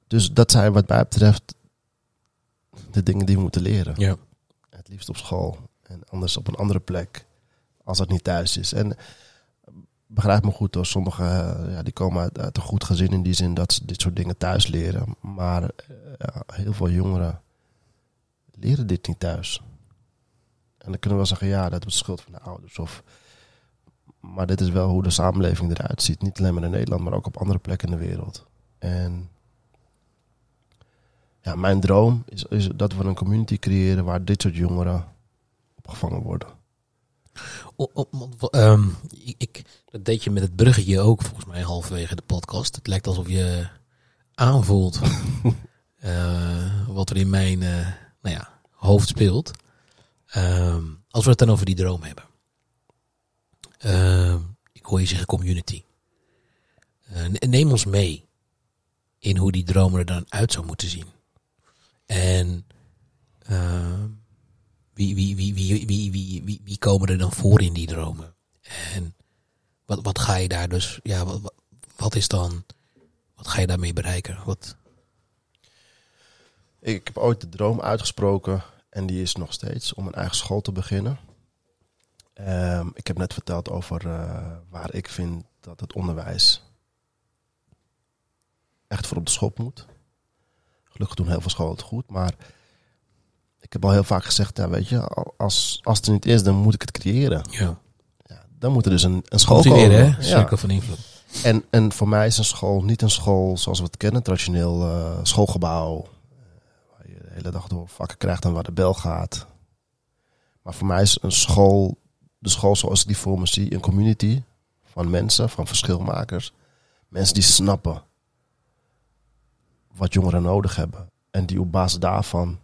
Dus dat zijn wat mij betreft de dingen die we moeten leren. Ja. Het liefst op school en anders op een andere plek als dat niet thuis is. En begrijp me goed hoor, sommigen eh, ja, die komen uit, uit een goed gezin in die zin dat ze dit soort dingen thuis leren. Maar eh, ja, heel veel jongeren leren dit niet thuis. En dan kunnen we wel zeggen, ja, dat is schuld van de ouders. Of, maar dit is wel hoe de samenleving eruit ziet. Niet alleen maar in Nederland, maar ook op andere plekken in de wereld. En ja, mijn droom is, is dat we een community creëren waar dit soort jongeren opgevangen worden. O- ehm, ik, ik- dat deed je met het bruggetje ook volgens mij halverwege de podcast. Het lijkt alsof je aanvoelt eh, wat er in mijn eh, nou ja, hoofd speelt. Ehm, als we het dan over die droom hebben. Ehm, ik hoor je zeggen community. Eh, ne- neem ons mee in hoe die droom er dan uit zou moeten zien. En ehm, wie, wie, wie, wie, wie, wie, wie, wie komen er dan voor in die dromen? En wat, wat ga je daar dus, ja, wat, wat is dan, wat ga je daarmee bereiken? Wat, Ik heb ooit de droom uitgesproken en die is nog steeds om een eigen school te beginnen. Ehm, ik heb net verteld over eh, waar ik vind dat het onderwijs echt voor op de schop moet. Gelukkig doen heel veel scholen het goed, maar ik heb al heel vaak gezegd, ja, weet je, al- als, als het er niet is, dan moet ik het creëren. ja, Ja, dan moet er dus een, een school cultiveren, komen. hè? Ja. Cirkel van invloed. En, en voor mij is een school niet een school zoals we het kennen, traditioneel eh, schoolgebouw. De hele dag door vakken krijgt en waar de bel gaat. Maar voor mij is een school, de school zoals ik die voor me zie, een community van mensen, van verschilmakers. Mensen die snappen wat jongeren nodig hebben. En die op basis daarvan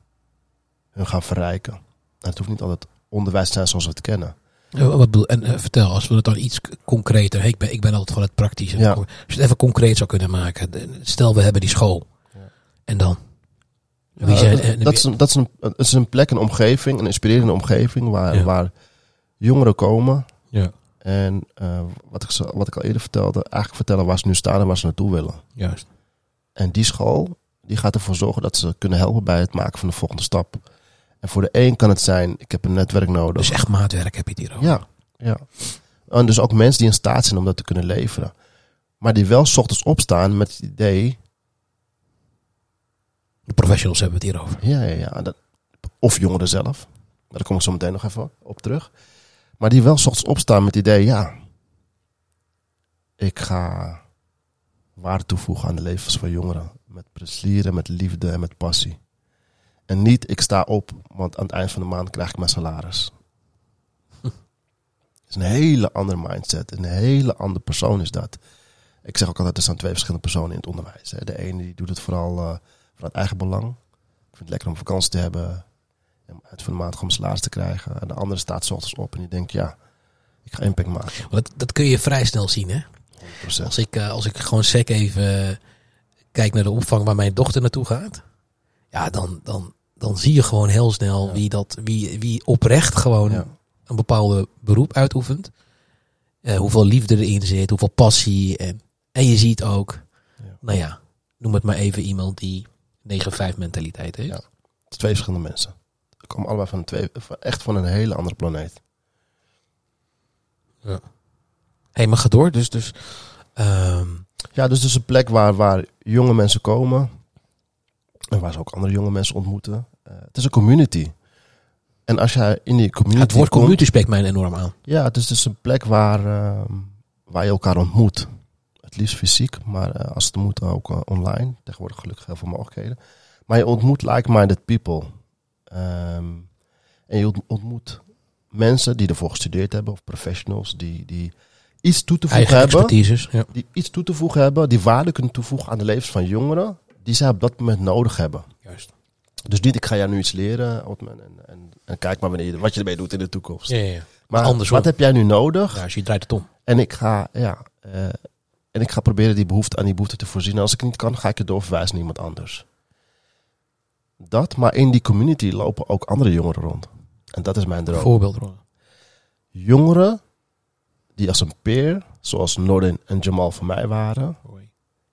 hun gaan verrijken. En het hoeft niet altijd onderwijs te zijn zoals we het kennen. Eh, Wat bedoel, en eh, vertel, als we het dan iets concreter, ik, ben, ik ben altijd van het praktische. Ja. Als je het even concreet zou kunnen maken. Stel, we hebben die school. Ja. En dan? Wie Ja, zijn, dat, is een, dat is een, het is een plek, een omgeving, een inspirerende omgeving waar, Ja. waar jongeren komen. Ja, En eh, wat, ik, wat ik al eerder vertelde, eigenlijk vertellen waar ze nu staan en waar ze naartoe willen. juist. En die school, die gaat ervoor zorgen dat ze kunnen helpen bij het maken van de volgende stap. En voor de een kan het zijn, ik heb een netwerk nodig. Dus echt maatwerk heb je hier over. Ja, ja. En dus ook mensen die in staat zijn om dat te kunnen leveren. Maar die wel 's ochtends opstaan met het idee, De professionals hebben we het hier over. Ja, ja, ja. Dat, of jongeren zelf. Daar kom ik zo meteen nog even op terug. Maar die wel ochtends opstaan met het idee, ja, ik ga waarde toevoegen aan de levens van jongeren. Met plezier, met liefde en met passie. En niet, ik sta op, want aan het eind van de maand krijg ik mijn salaris. Het is een hele andere mindset. Een hele andere persoon is dat. ik zeg ook altijd, er zijn twee verschillende personen in het onderwijs. Hè. De ene die doet het vooral uh, vanuit eigen belang. Ik vind het lekker om vakantie te hebben. En uit van de maand gewoon salaris te krijgen. En de andere staat s ochtends op en die denkt, ja, ik ga impact maken. Dat, dat kun je vrij snel zien, hè? 100%. Als ik, uh, als ik gewoon sec even kijk naar de opvang waar mijn dochter naartoe gaat. Ja, dan, dan, dan zie je gewoon heel snel wie, dat, wie, wie oprecht gewoon een bepaalde beroep uitoefent. Uh, hoeveel liefde erin zit, hoeveel passie. En, en je ziet ook, ja. nou ja, noem het maar even iemand die 9-5 mentaliteit heeft. Ja. Twee verschillende mensen. Ze komen allebei van twee, echt van een hele andere planeet. Ja. hey, maar ga door. Dus, dus, um... Ja, dus is een plek waar, waar jonge mensen komen. En waar ze ook andere jonge mensen ontmoeten. Uh, het is een community. En als jij in die community. het woord community spreekt mij enorm aan. Ja, het is dus een plek waar, uh, waar je elkaar ontmoet. Het liefst fysiek, maar uh, als het moet ook uh, online. Tegenwoordig gelukkig heel veel mogelijkheden. Maar je ontmoet like-minded people. Um, en je ontmoet mensen die ervoor gestudeerd hebben, of professionals die, die iets toe te voegen hebben. Ja. Die iets toe te voegen hebben, die waarde kunnen toevoegen aan de levens van jongeren, die zij op dat moment nodig hebben. Juist. Dus niet, ik ga jou nu iets leren, en, en, en kijk maar wanneer, wat je ermee doet in de toekomst. Ja, ja. Maar Andersom. wat heb jij nu nodig? Ja, als je draait het om. En ik ga, ja, uh, en ik ga proberen die behoefte aan die behoefte te voorzien. En als ik niet kan, ga ik het doorverwijzen naar iemand anders. Dat, maar in die community lopen ook andere jongeren rond. En dat is mijn droom. Voorbeeld, Jongeren die als een peer, zoals Nordin en Jamal voor mij waren,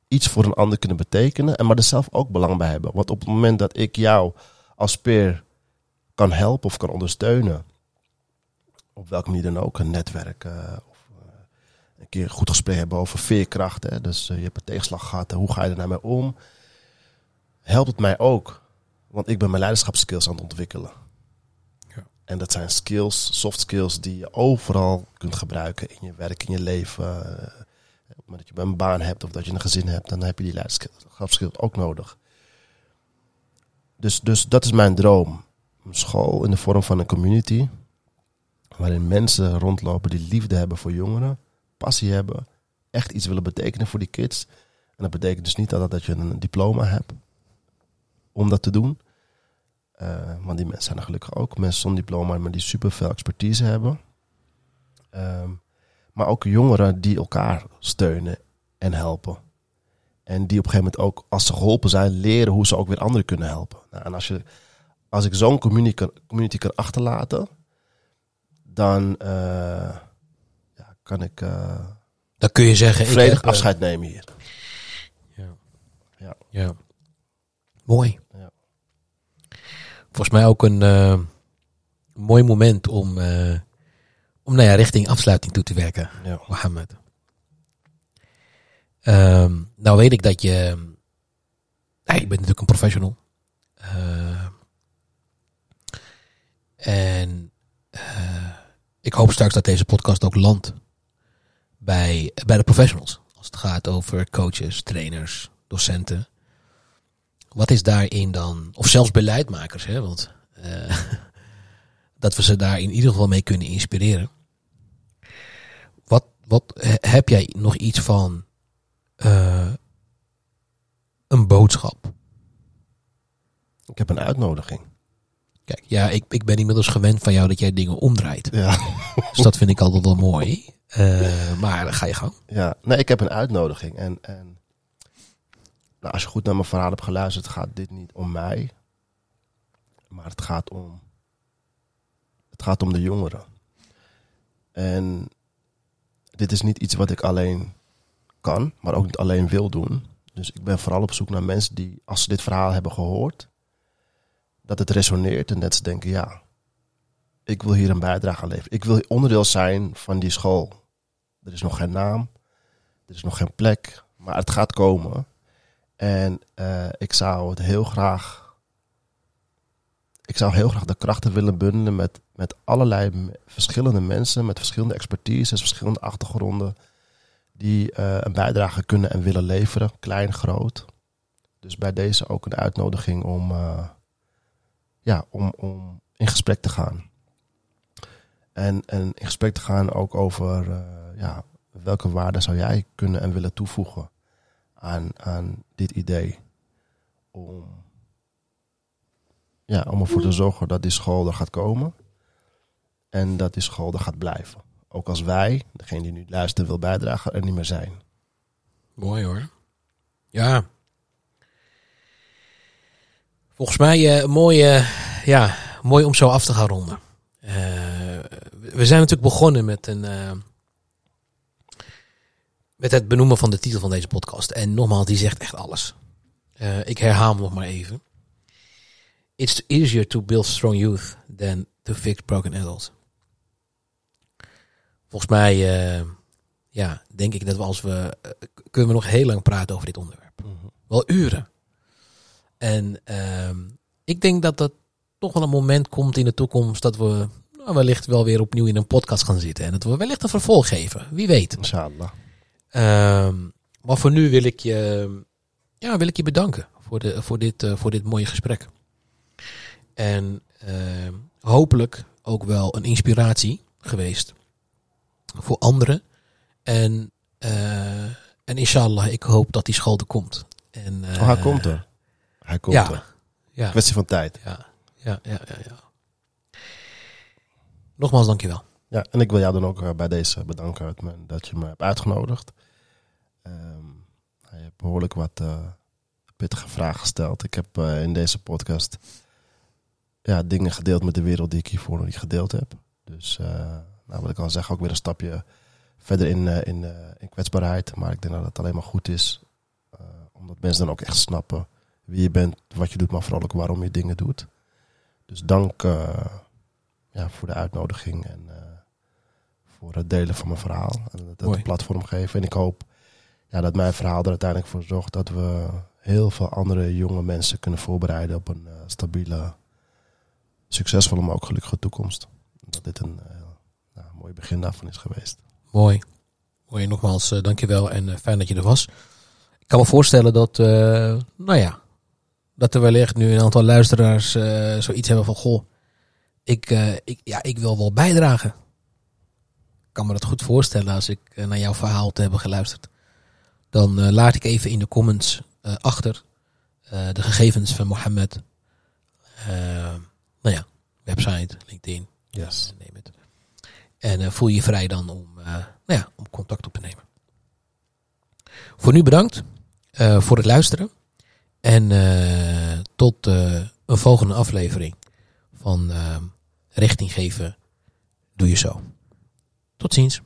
iets voor een ander kunnen betekenen en maar er zelf ook belang bij hebben. Want op het moment dat ik jou als peer kan helpen of kan ondersteunen, op welke manier dan ook, een netwerk uh, een keer een goed gesprek hebben over veerkracht. Hè? Dus uh, je hebt een tegenslag gehad, hoe ga je er naar mij om? Helpt het mij ook, want ik ben mijn leiderschapskills aan het ontwikkelen. En dat zijn skills, soft skills, die je overal kunt gebruiken in je werk, in je leven. Maar dat je een baan hebt of dat je een gezin hebt, dan heb je die leiderschapskills ook nodig. Dus, dus dat is mijn droom. Een school in de vorm van een community. Waarin mensen rondlopen die liefde hebben voor jongeren, passie hebben, echt iets willen betekenen voor die kids. En dat betekent dus niet dat, dat je een diploma hebt om dat te doen. Uh, want die mensen zijn er gelukkig ook. Mensen zonder diploma, maar die super veel expertise hebben. Um, maar ook jongeren die elkaar steunen en helpen. En die op een gegeven moment ook, als ze geholpen zijn, leren hoe ze ook weer anderen kunnen helpen. Nou, en als, je, als ik zo'n community community kan achterlaten, dan ja, kan ik. Uh, dan kun je zeggen. Ik heb, afscheid nemen hier. Ja. Ja. ja. Mooi. Ja volgens mij ook een uh, mooi moment om, uh, om nou ja, richting afsluiting toe te werken, ja. Mohammed. Um, nou weet ik dat je... Nou, ik ben natuurlijk een professional. Uh, en ik hoop straks dat deze podcast ook landt bij, bij de professionals. Als het gaat over coaches, trainers, docenten. Wat is daarin dan, of zelfs beleidmakers, hè, want uh, dat we ze daar in ieder geval mee kunnen inspireren. Wat, wat heb jij nog iets van uh, een boodschap? Ik heb een uitnodiging. Kijk, ja, ik, ik ben inmiddels gewend van jou dat jij dingen omdraait. Ja. Dus dat vind ik altijd wel mooi. Uh, maar ga je gang. Ja, nee, ik heb een uitnodiging. En, en nou, als je goed naar mijn verhaal hebt geluisterd, gaat dit niet om mij. Maar het gaat om. Het gaat om de jongeren. En dit is niet iets wat ik alleen kan, maar ook niet alleen wil doen. Dus ik ben vooral op zoek naar mensen die, als ze dit verhaal hebben gehoord, dat het resoneert en dat ze denken: ja, ik wil hier een bijdrage aan leveren. Ik wil onderdeel zijn van die school. Er is nog geen naam, er is nog geen plek, maar het gaat komen. En uh, ik zou het heel graag. Ik zou heel graag de krachten willen bundelen met, met allerlei verschillende mensen, met verschillende expertises, verschillende achtergronden, die uh, een bijdrage kunnen en willen leveren, klein, groot. Dus bij deze ook een uitnodiging om, uh, ja, om, om in gesprek te gaan. En, en in gesprek te gaan ook over ja, welke waarde zou jij kunnen en willen toevoegen aan, aan dit idee? Om, ja, om ervoor te zorgen dat die school er gaat komen. En dat die school er gaat blijven. Ook als wij, degene die nu luistert wil bijdragen, er niet meer zijn. Mooi hoor. Ja. Volgens mij uh, mooi, uh, ja, mooi om zo af te gaan ronden. Uh, we zijn natuurlijk begonnen met een. met het benoemen van de titel van deze podcast. En nogmaals, die zegt echt alles. ik herhaal hem nog maar even. It's easier to build strong youth than to fix broken adults. Volgens mij ja, denk ik dat we als we. Uh, kunnen we nog heel lang praten over dit onderwerp. Mm -hmm. Wel uren. En uh, ik denk dat dat toch wel een moment komt in de toekomst dat we wellicht wel weer opnieuw in een podcast gaan zitten. En dat we wellicht een vervolg geven. Wie weet. Inshallah. Uh, maar voor nu wil ik je, ja, wil ik je bedanken voor, de, voor, dit, uh, voor dit mooie gesprek. En ehm, hopelijk ook wel een inspiratie geweest voor anderen en, uh, en inshallah, ik hoop dat die school er komt. En, oh, hij komt er. Hij komt ja, er. Ja. Kwestie van tijd. Ja, ja, ja, ja. ja. Nogmaals, dankjewel. Ja, en ik wil jou dan ook uh, bij deze bedanken dat je me hebt uitgenodigd. Um, je hebt behoorlijk wat uh, pittige vragen gesteld. Ik heb uh, in deze podcast ja, dingen gedeeld met de wereld die ik hiervoor nog niet gedeeld heb. Dus nou, wat ik al zeg, ook weer een stapje verder in, in, in kwetsbaarheid. Maar ik denk dat het alleen maar goed is. Omdat mensen dan ook echt snappen wie je bent, wat je doet, maar vooral ook waarom je dingen doet. Dus dank ja, voor de uitnodiging en voor het delen van mijn verhaal. En het, het platform geven. En ik hoop ja, dat mijn verhaal er uiteindelijk voor zorgt dat we heel veel andere jonge mensen kunnen voorbereiden op een stabiele, succesvolle, maar ook gelukkige toekomst. Dat dit een nou, mooi begin daarvan is geweest. Mooi. Mooi, nogmaals, uh, dankjewel en uh, fijn dat je er was. Ik kan me voorstellen dat, uh, nou ja, dat er wellicht nu een aantal luisteraars zoiets hebben van, goh, ik, ik, ja, ik wil wel bijdragen. Ik kan me dat goed voorstellen als ik naar jouw verhaal te hebben geluisterd. Dan laat ik even in de comments achter de gegevens van Mohammed. nou ja, website, LinkedIn. Yes. neem het. En voel je vrij dan om, nou ja, om contact op te nemen. Voor nu bedankt voor het luisteren. En tot een volgende aflevering van Richting Geven Doe Je Zo. Tot ziens.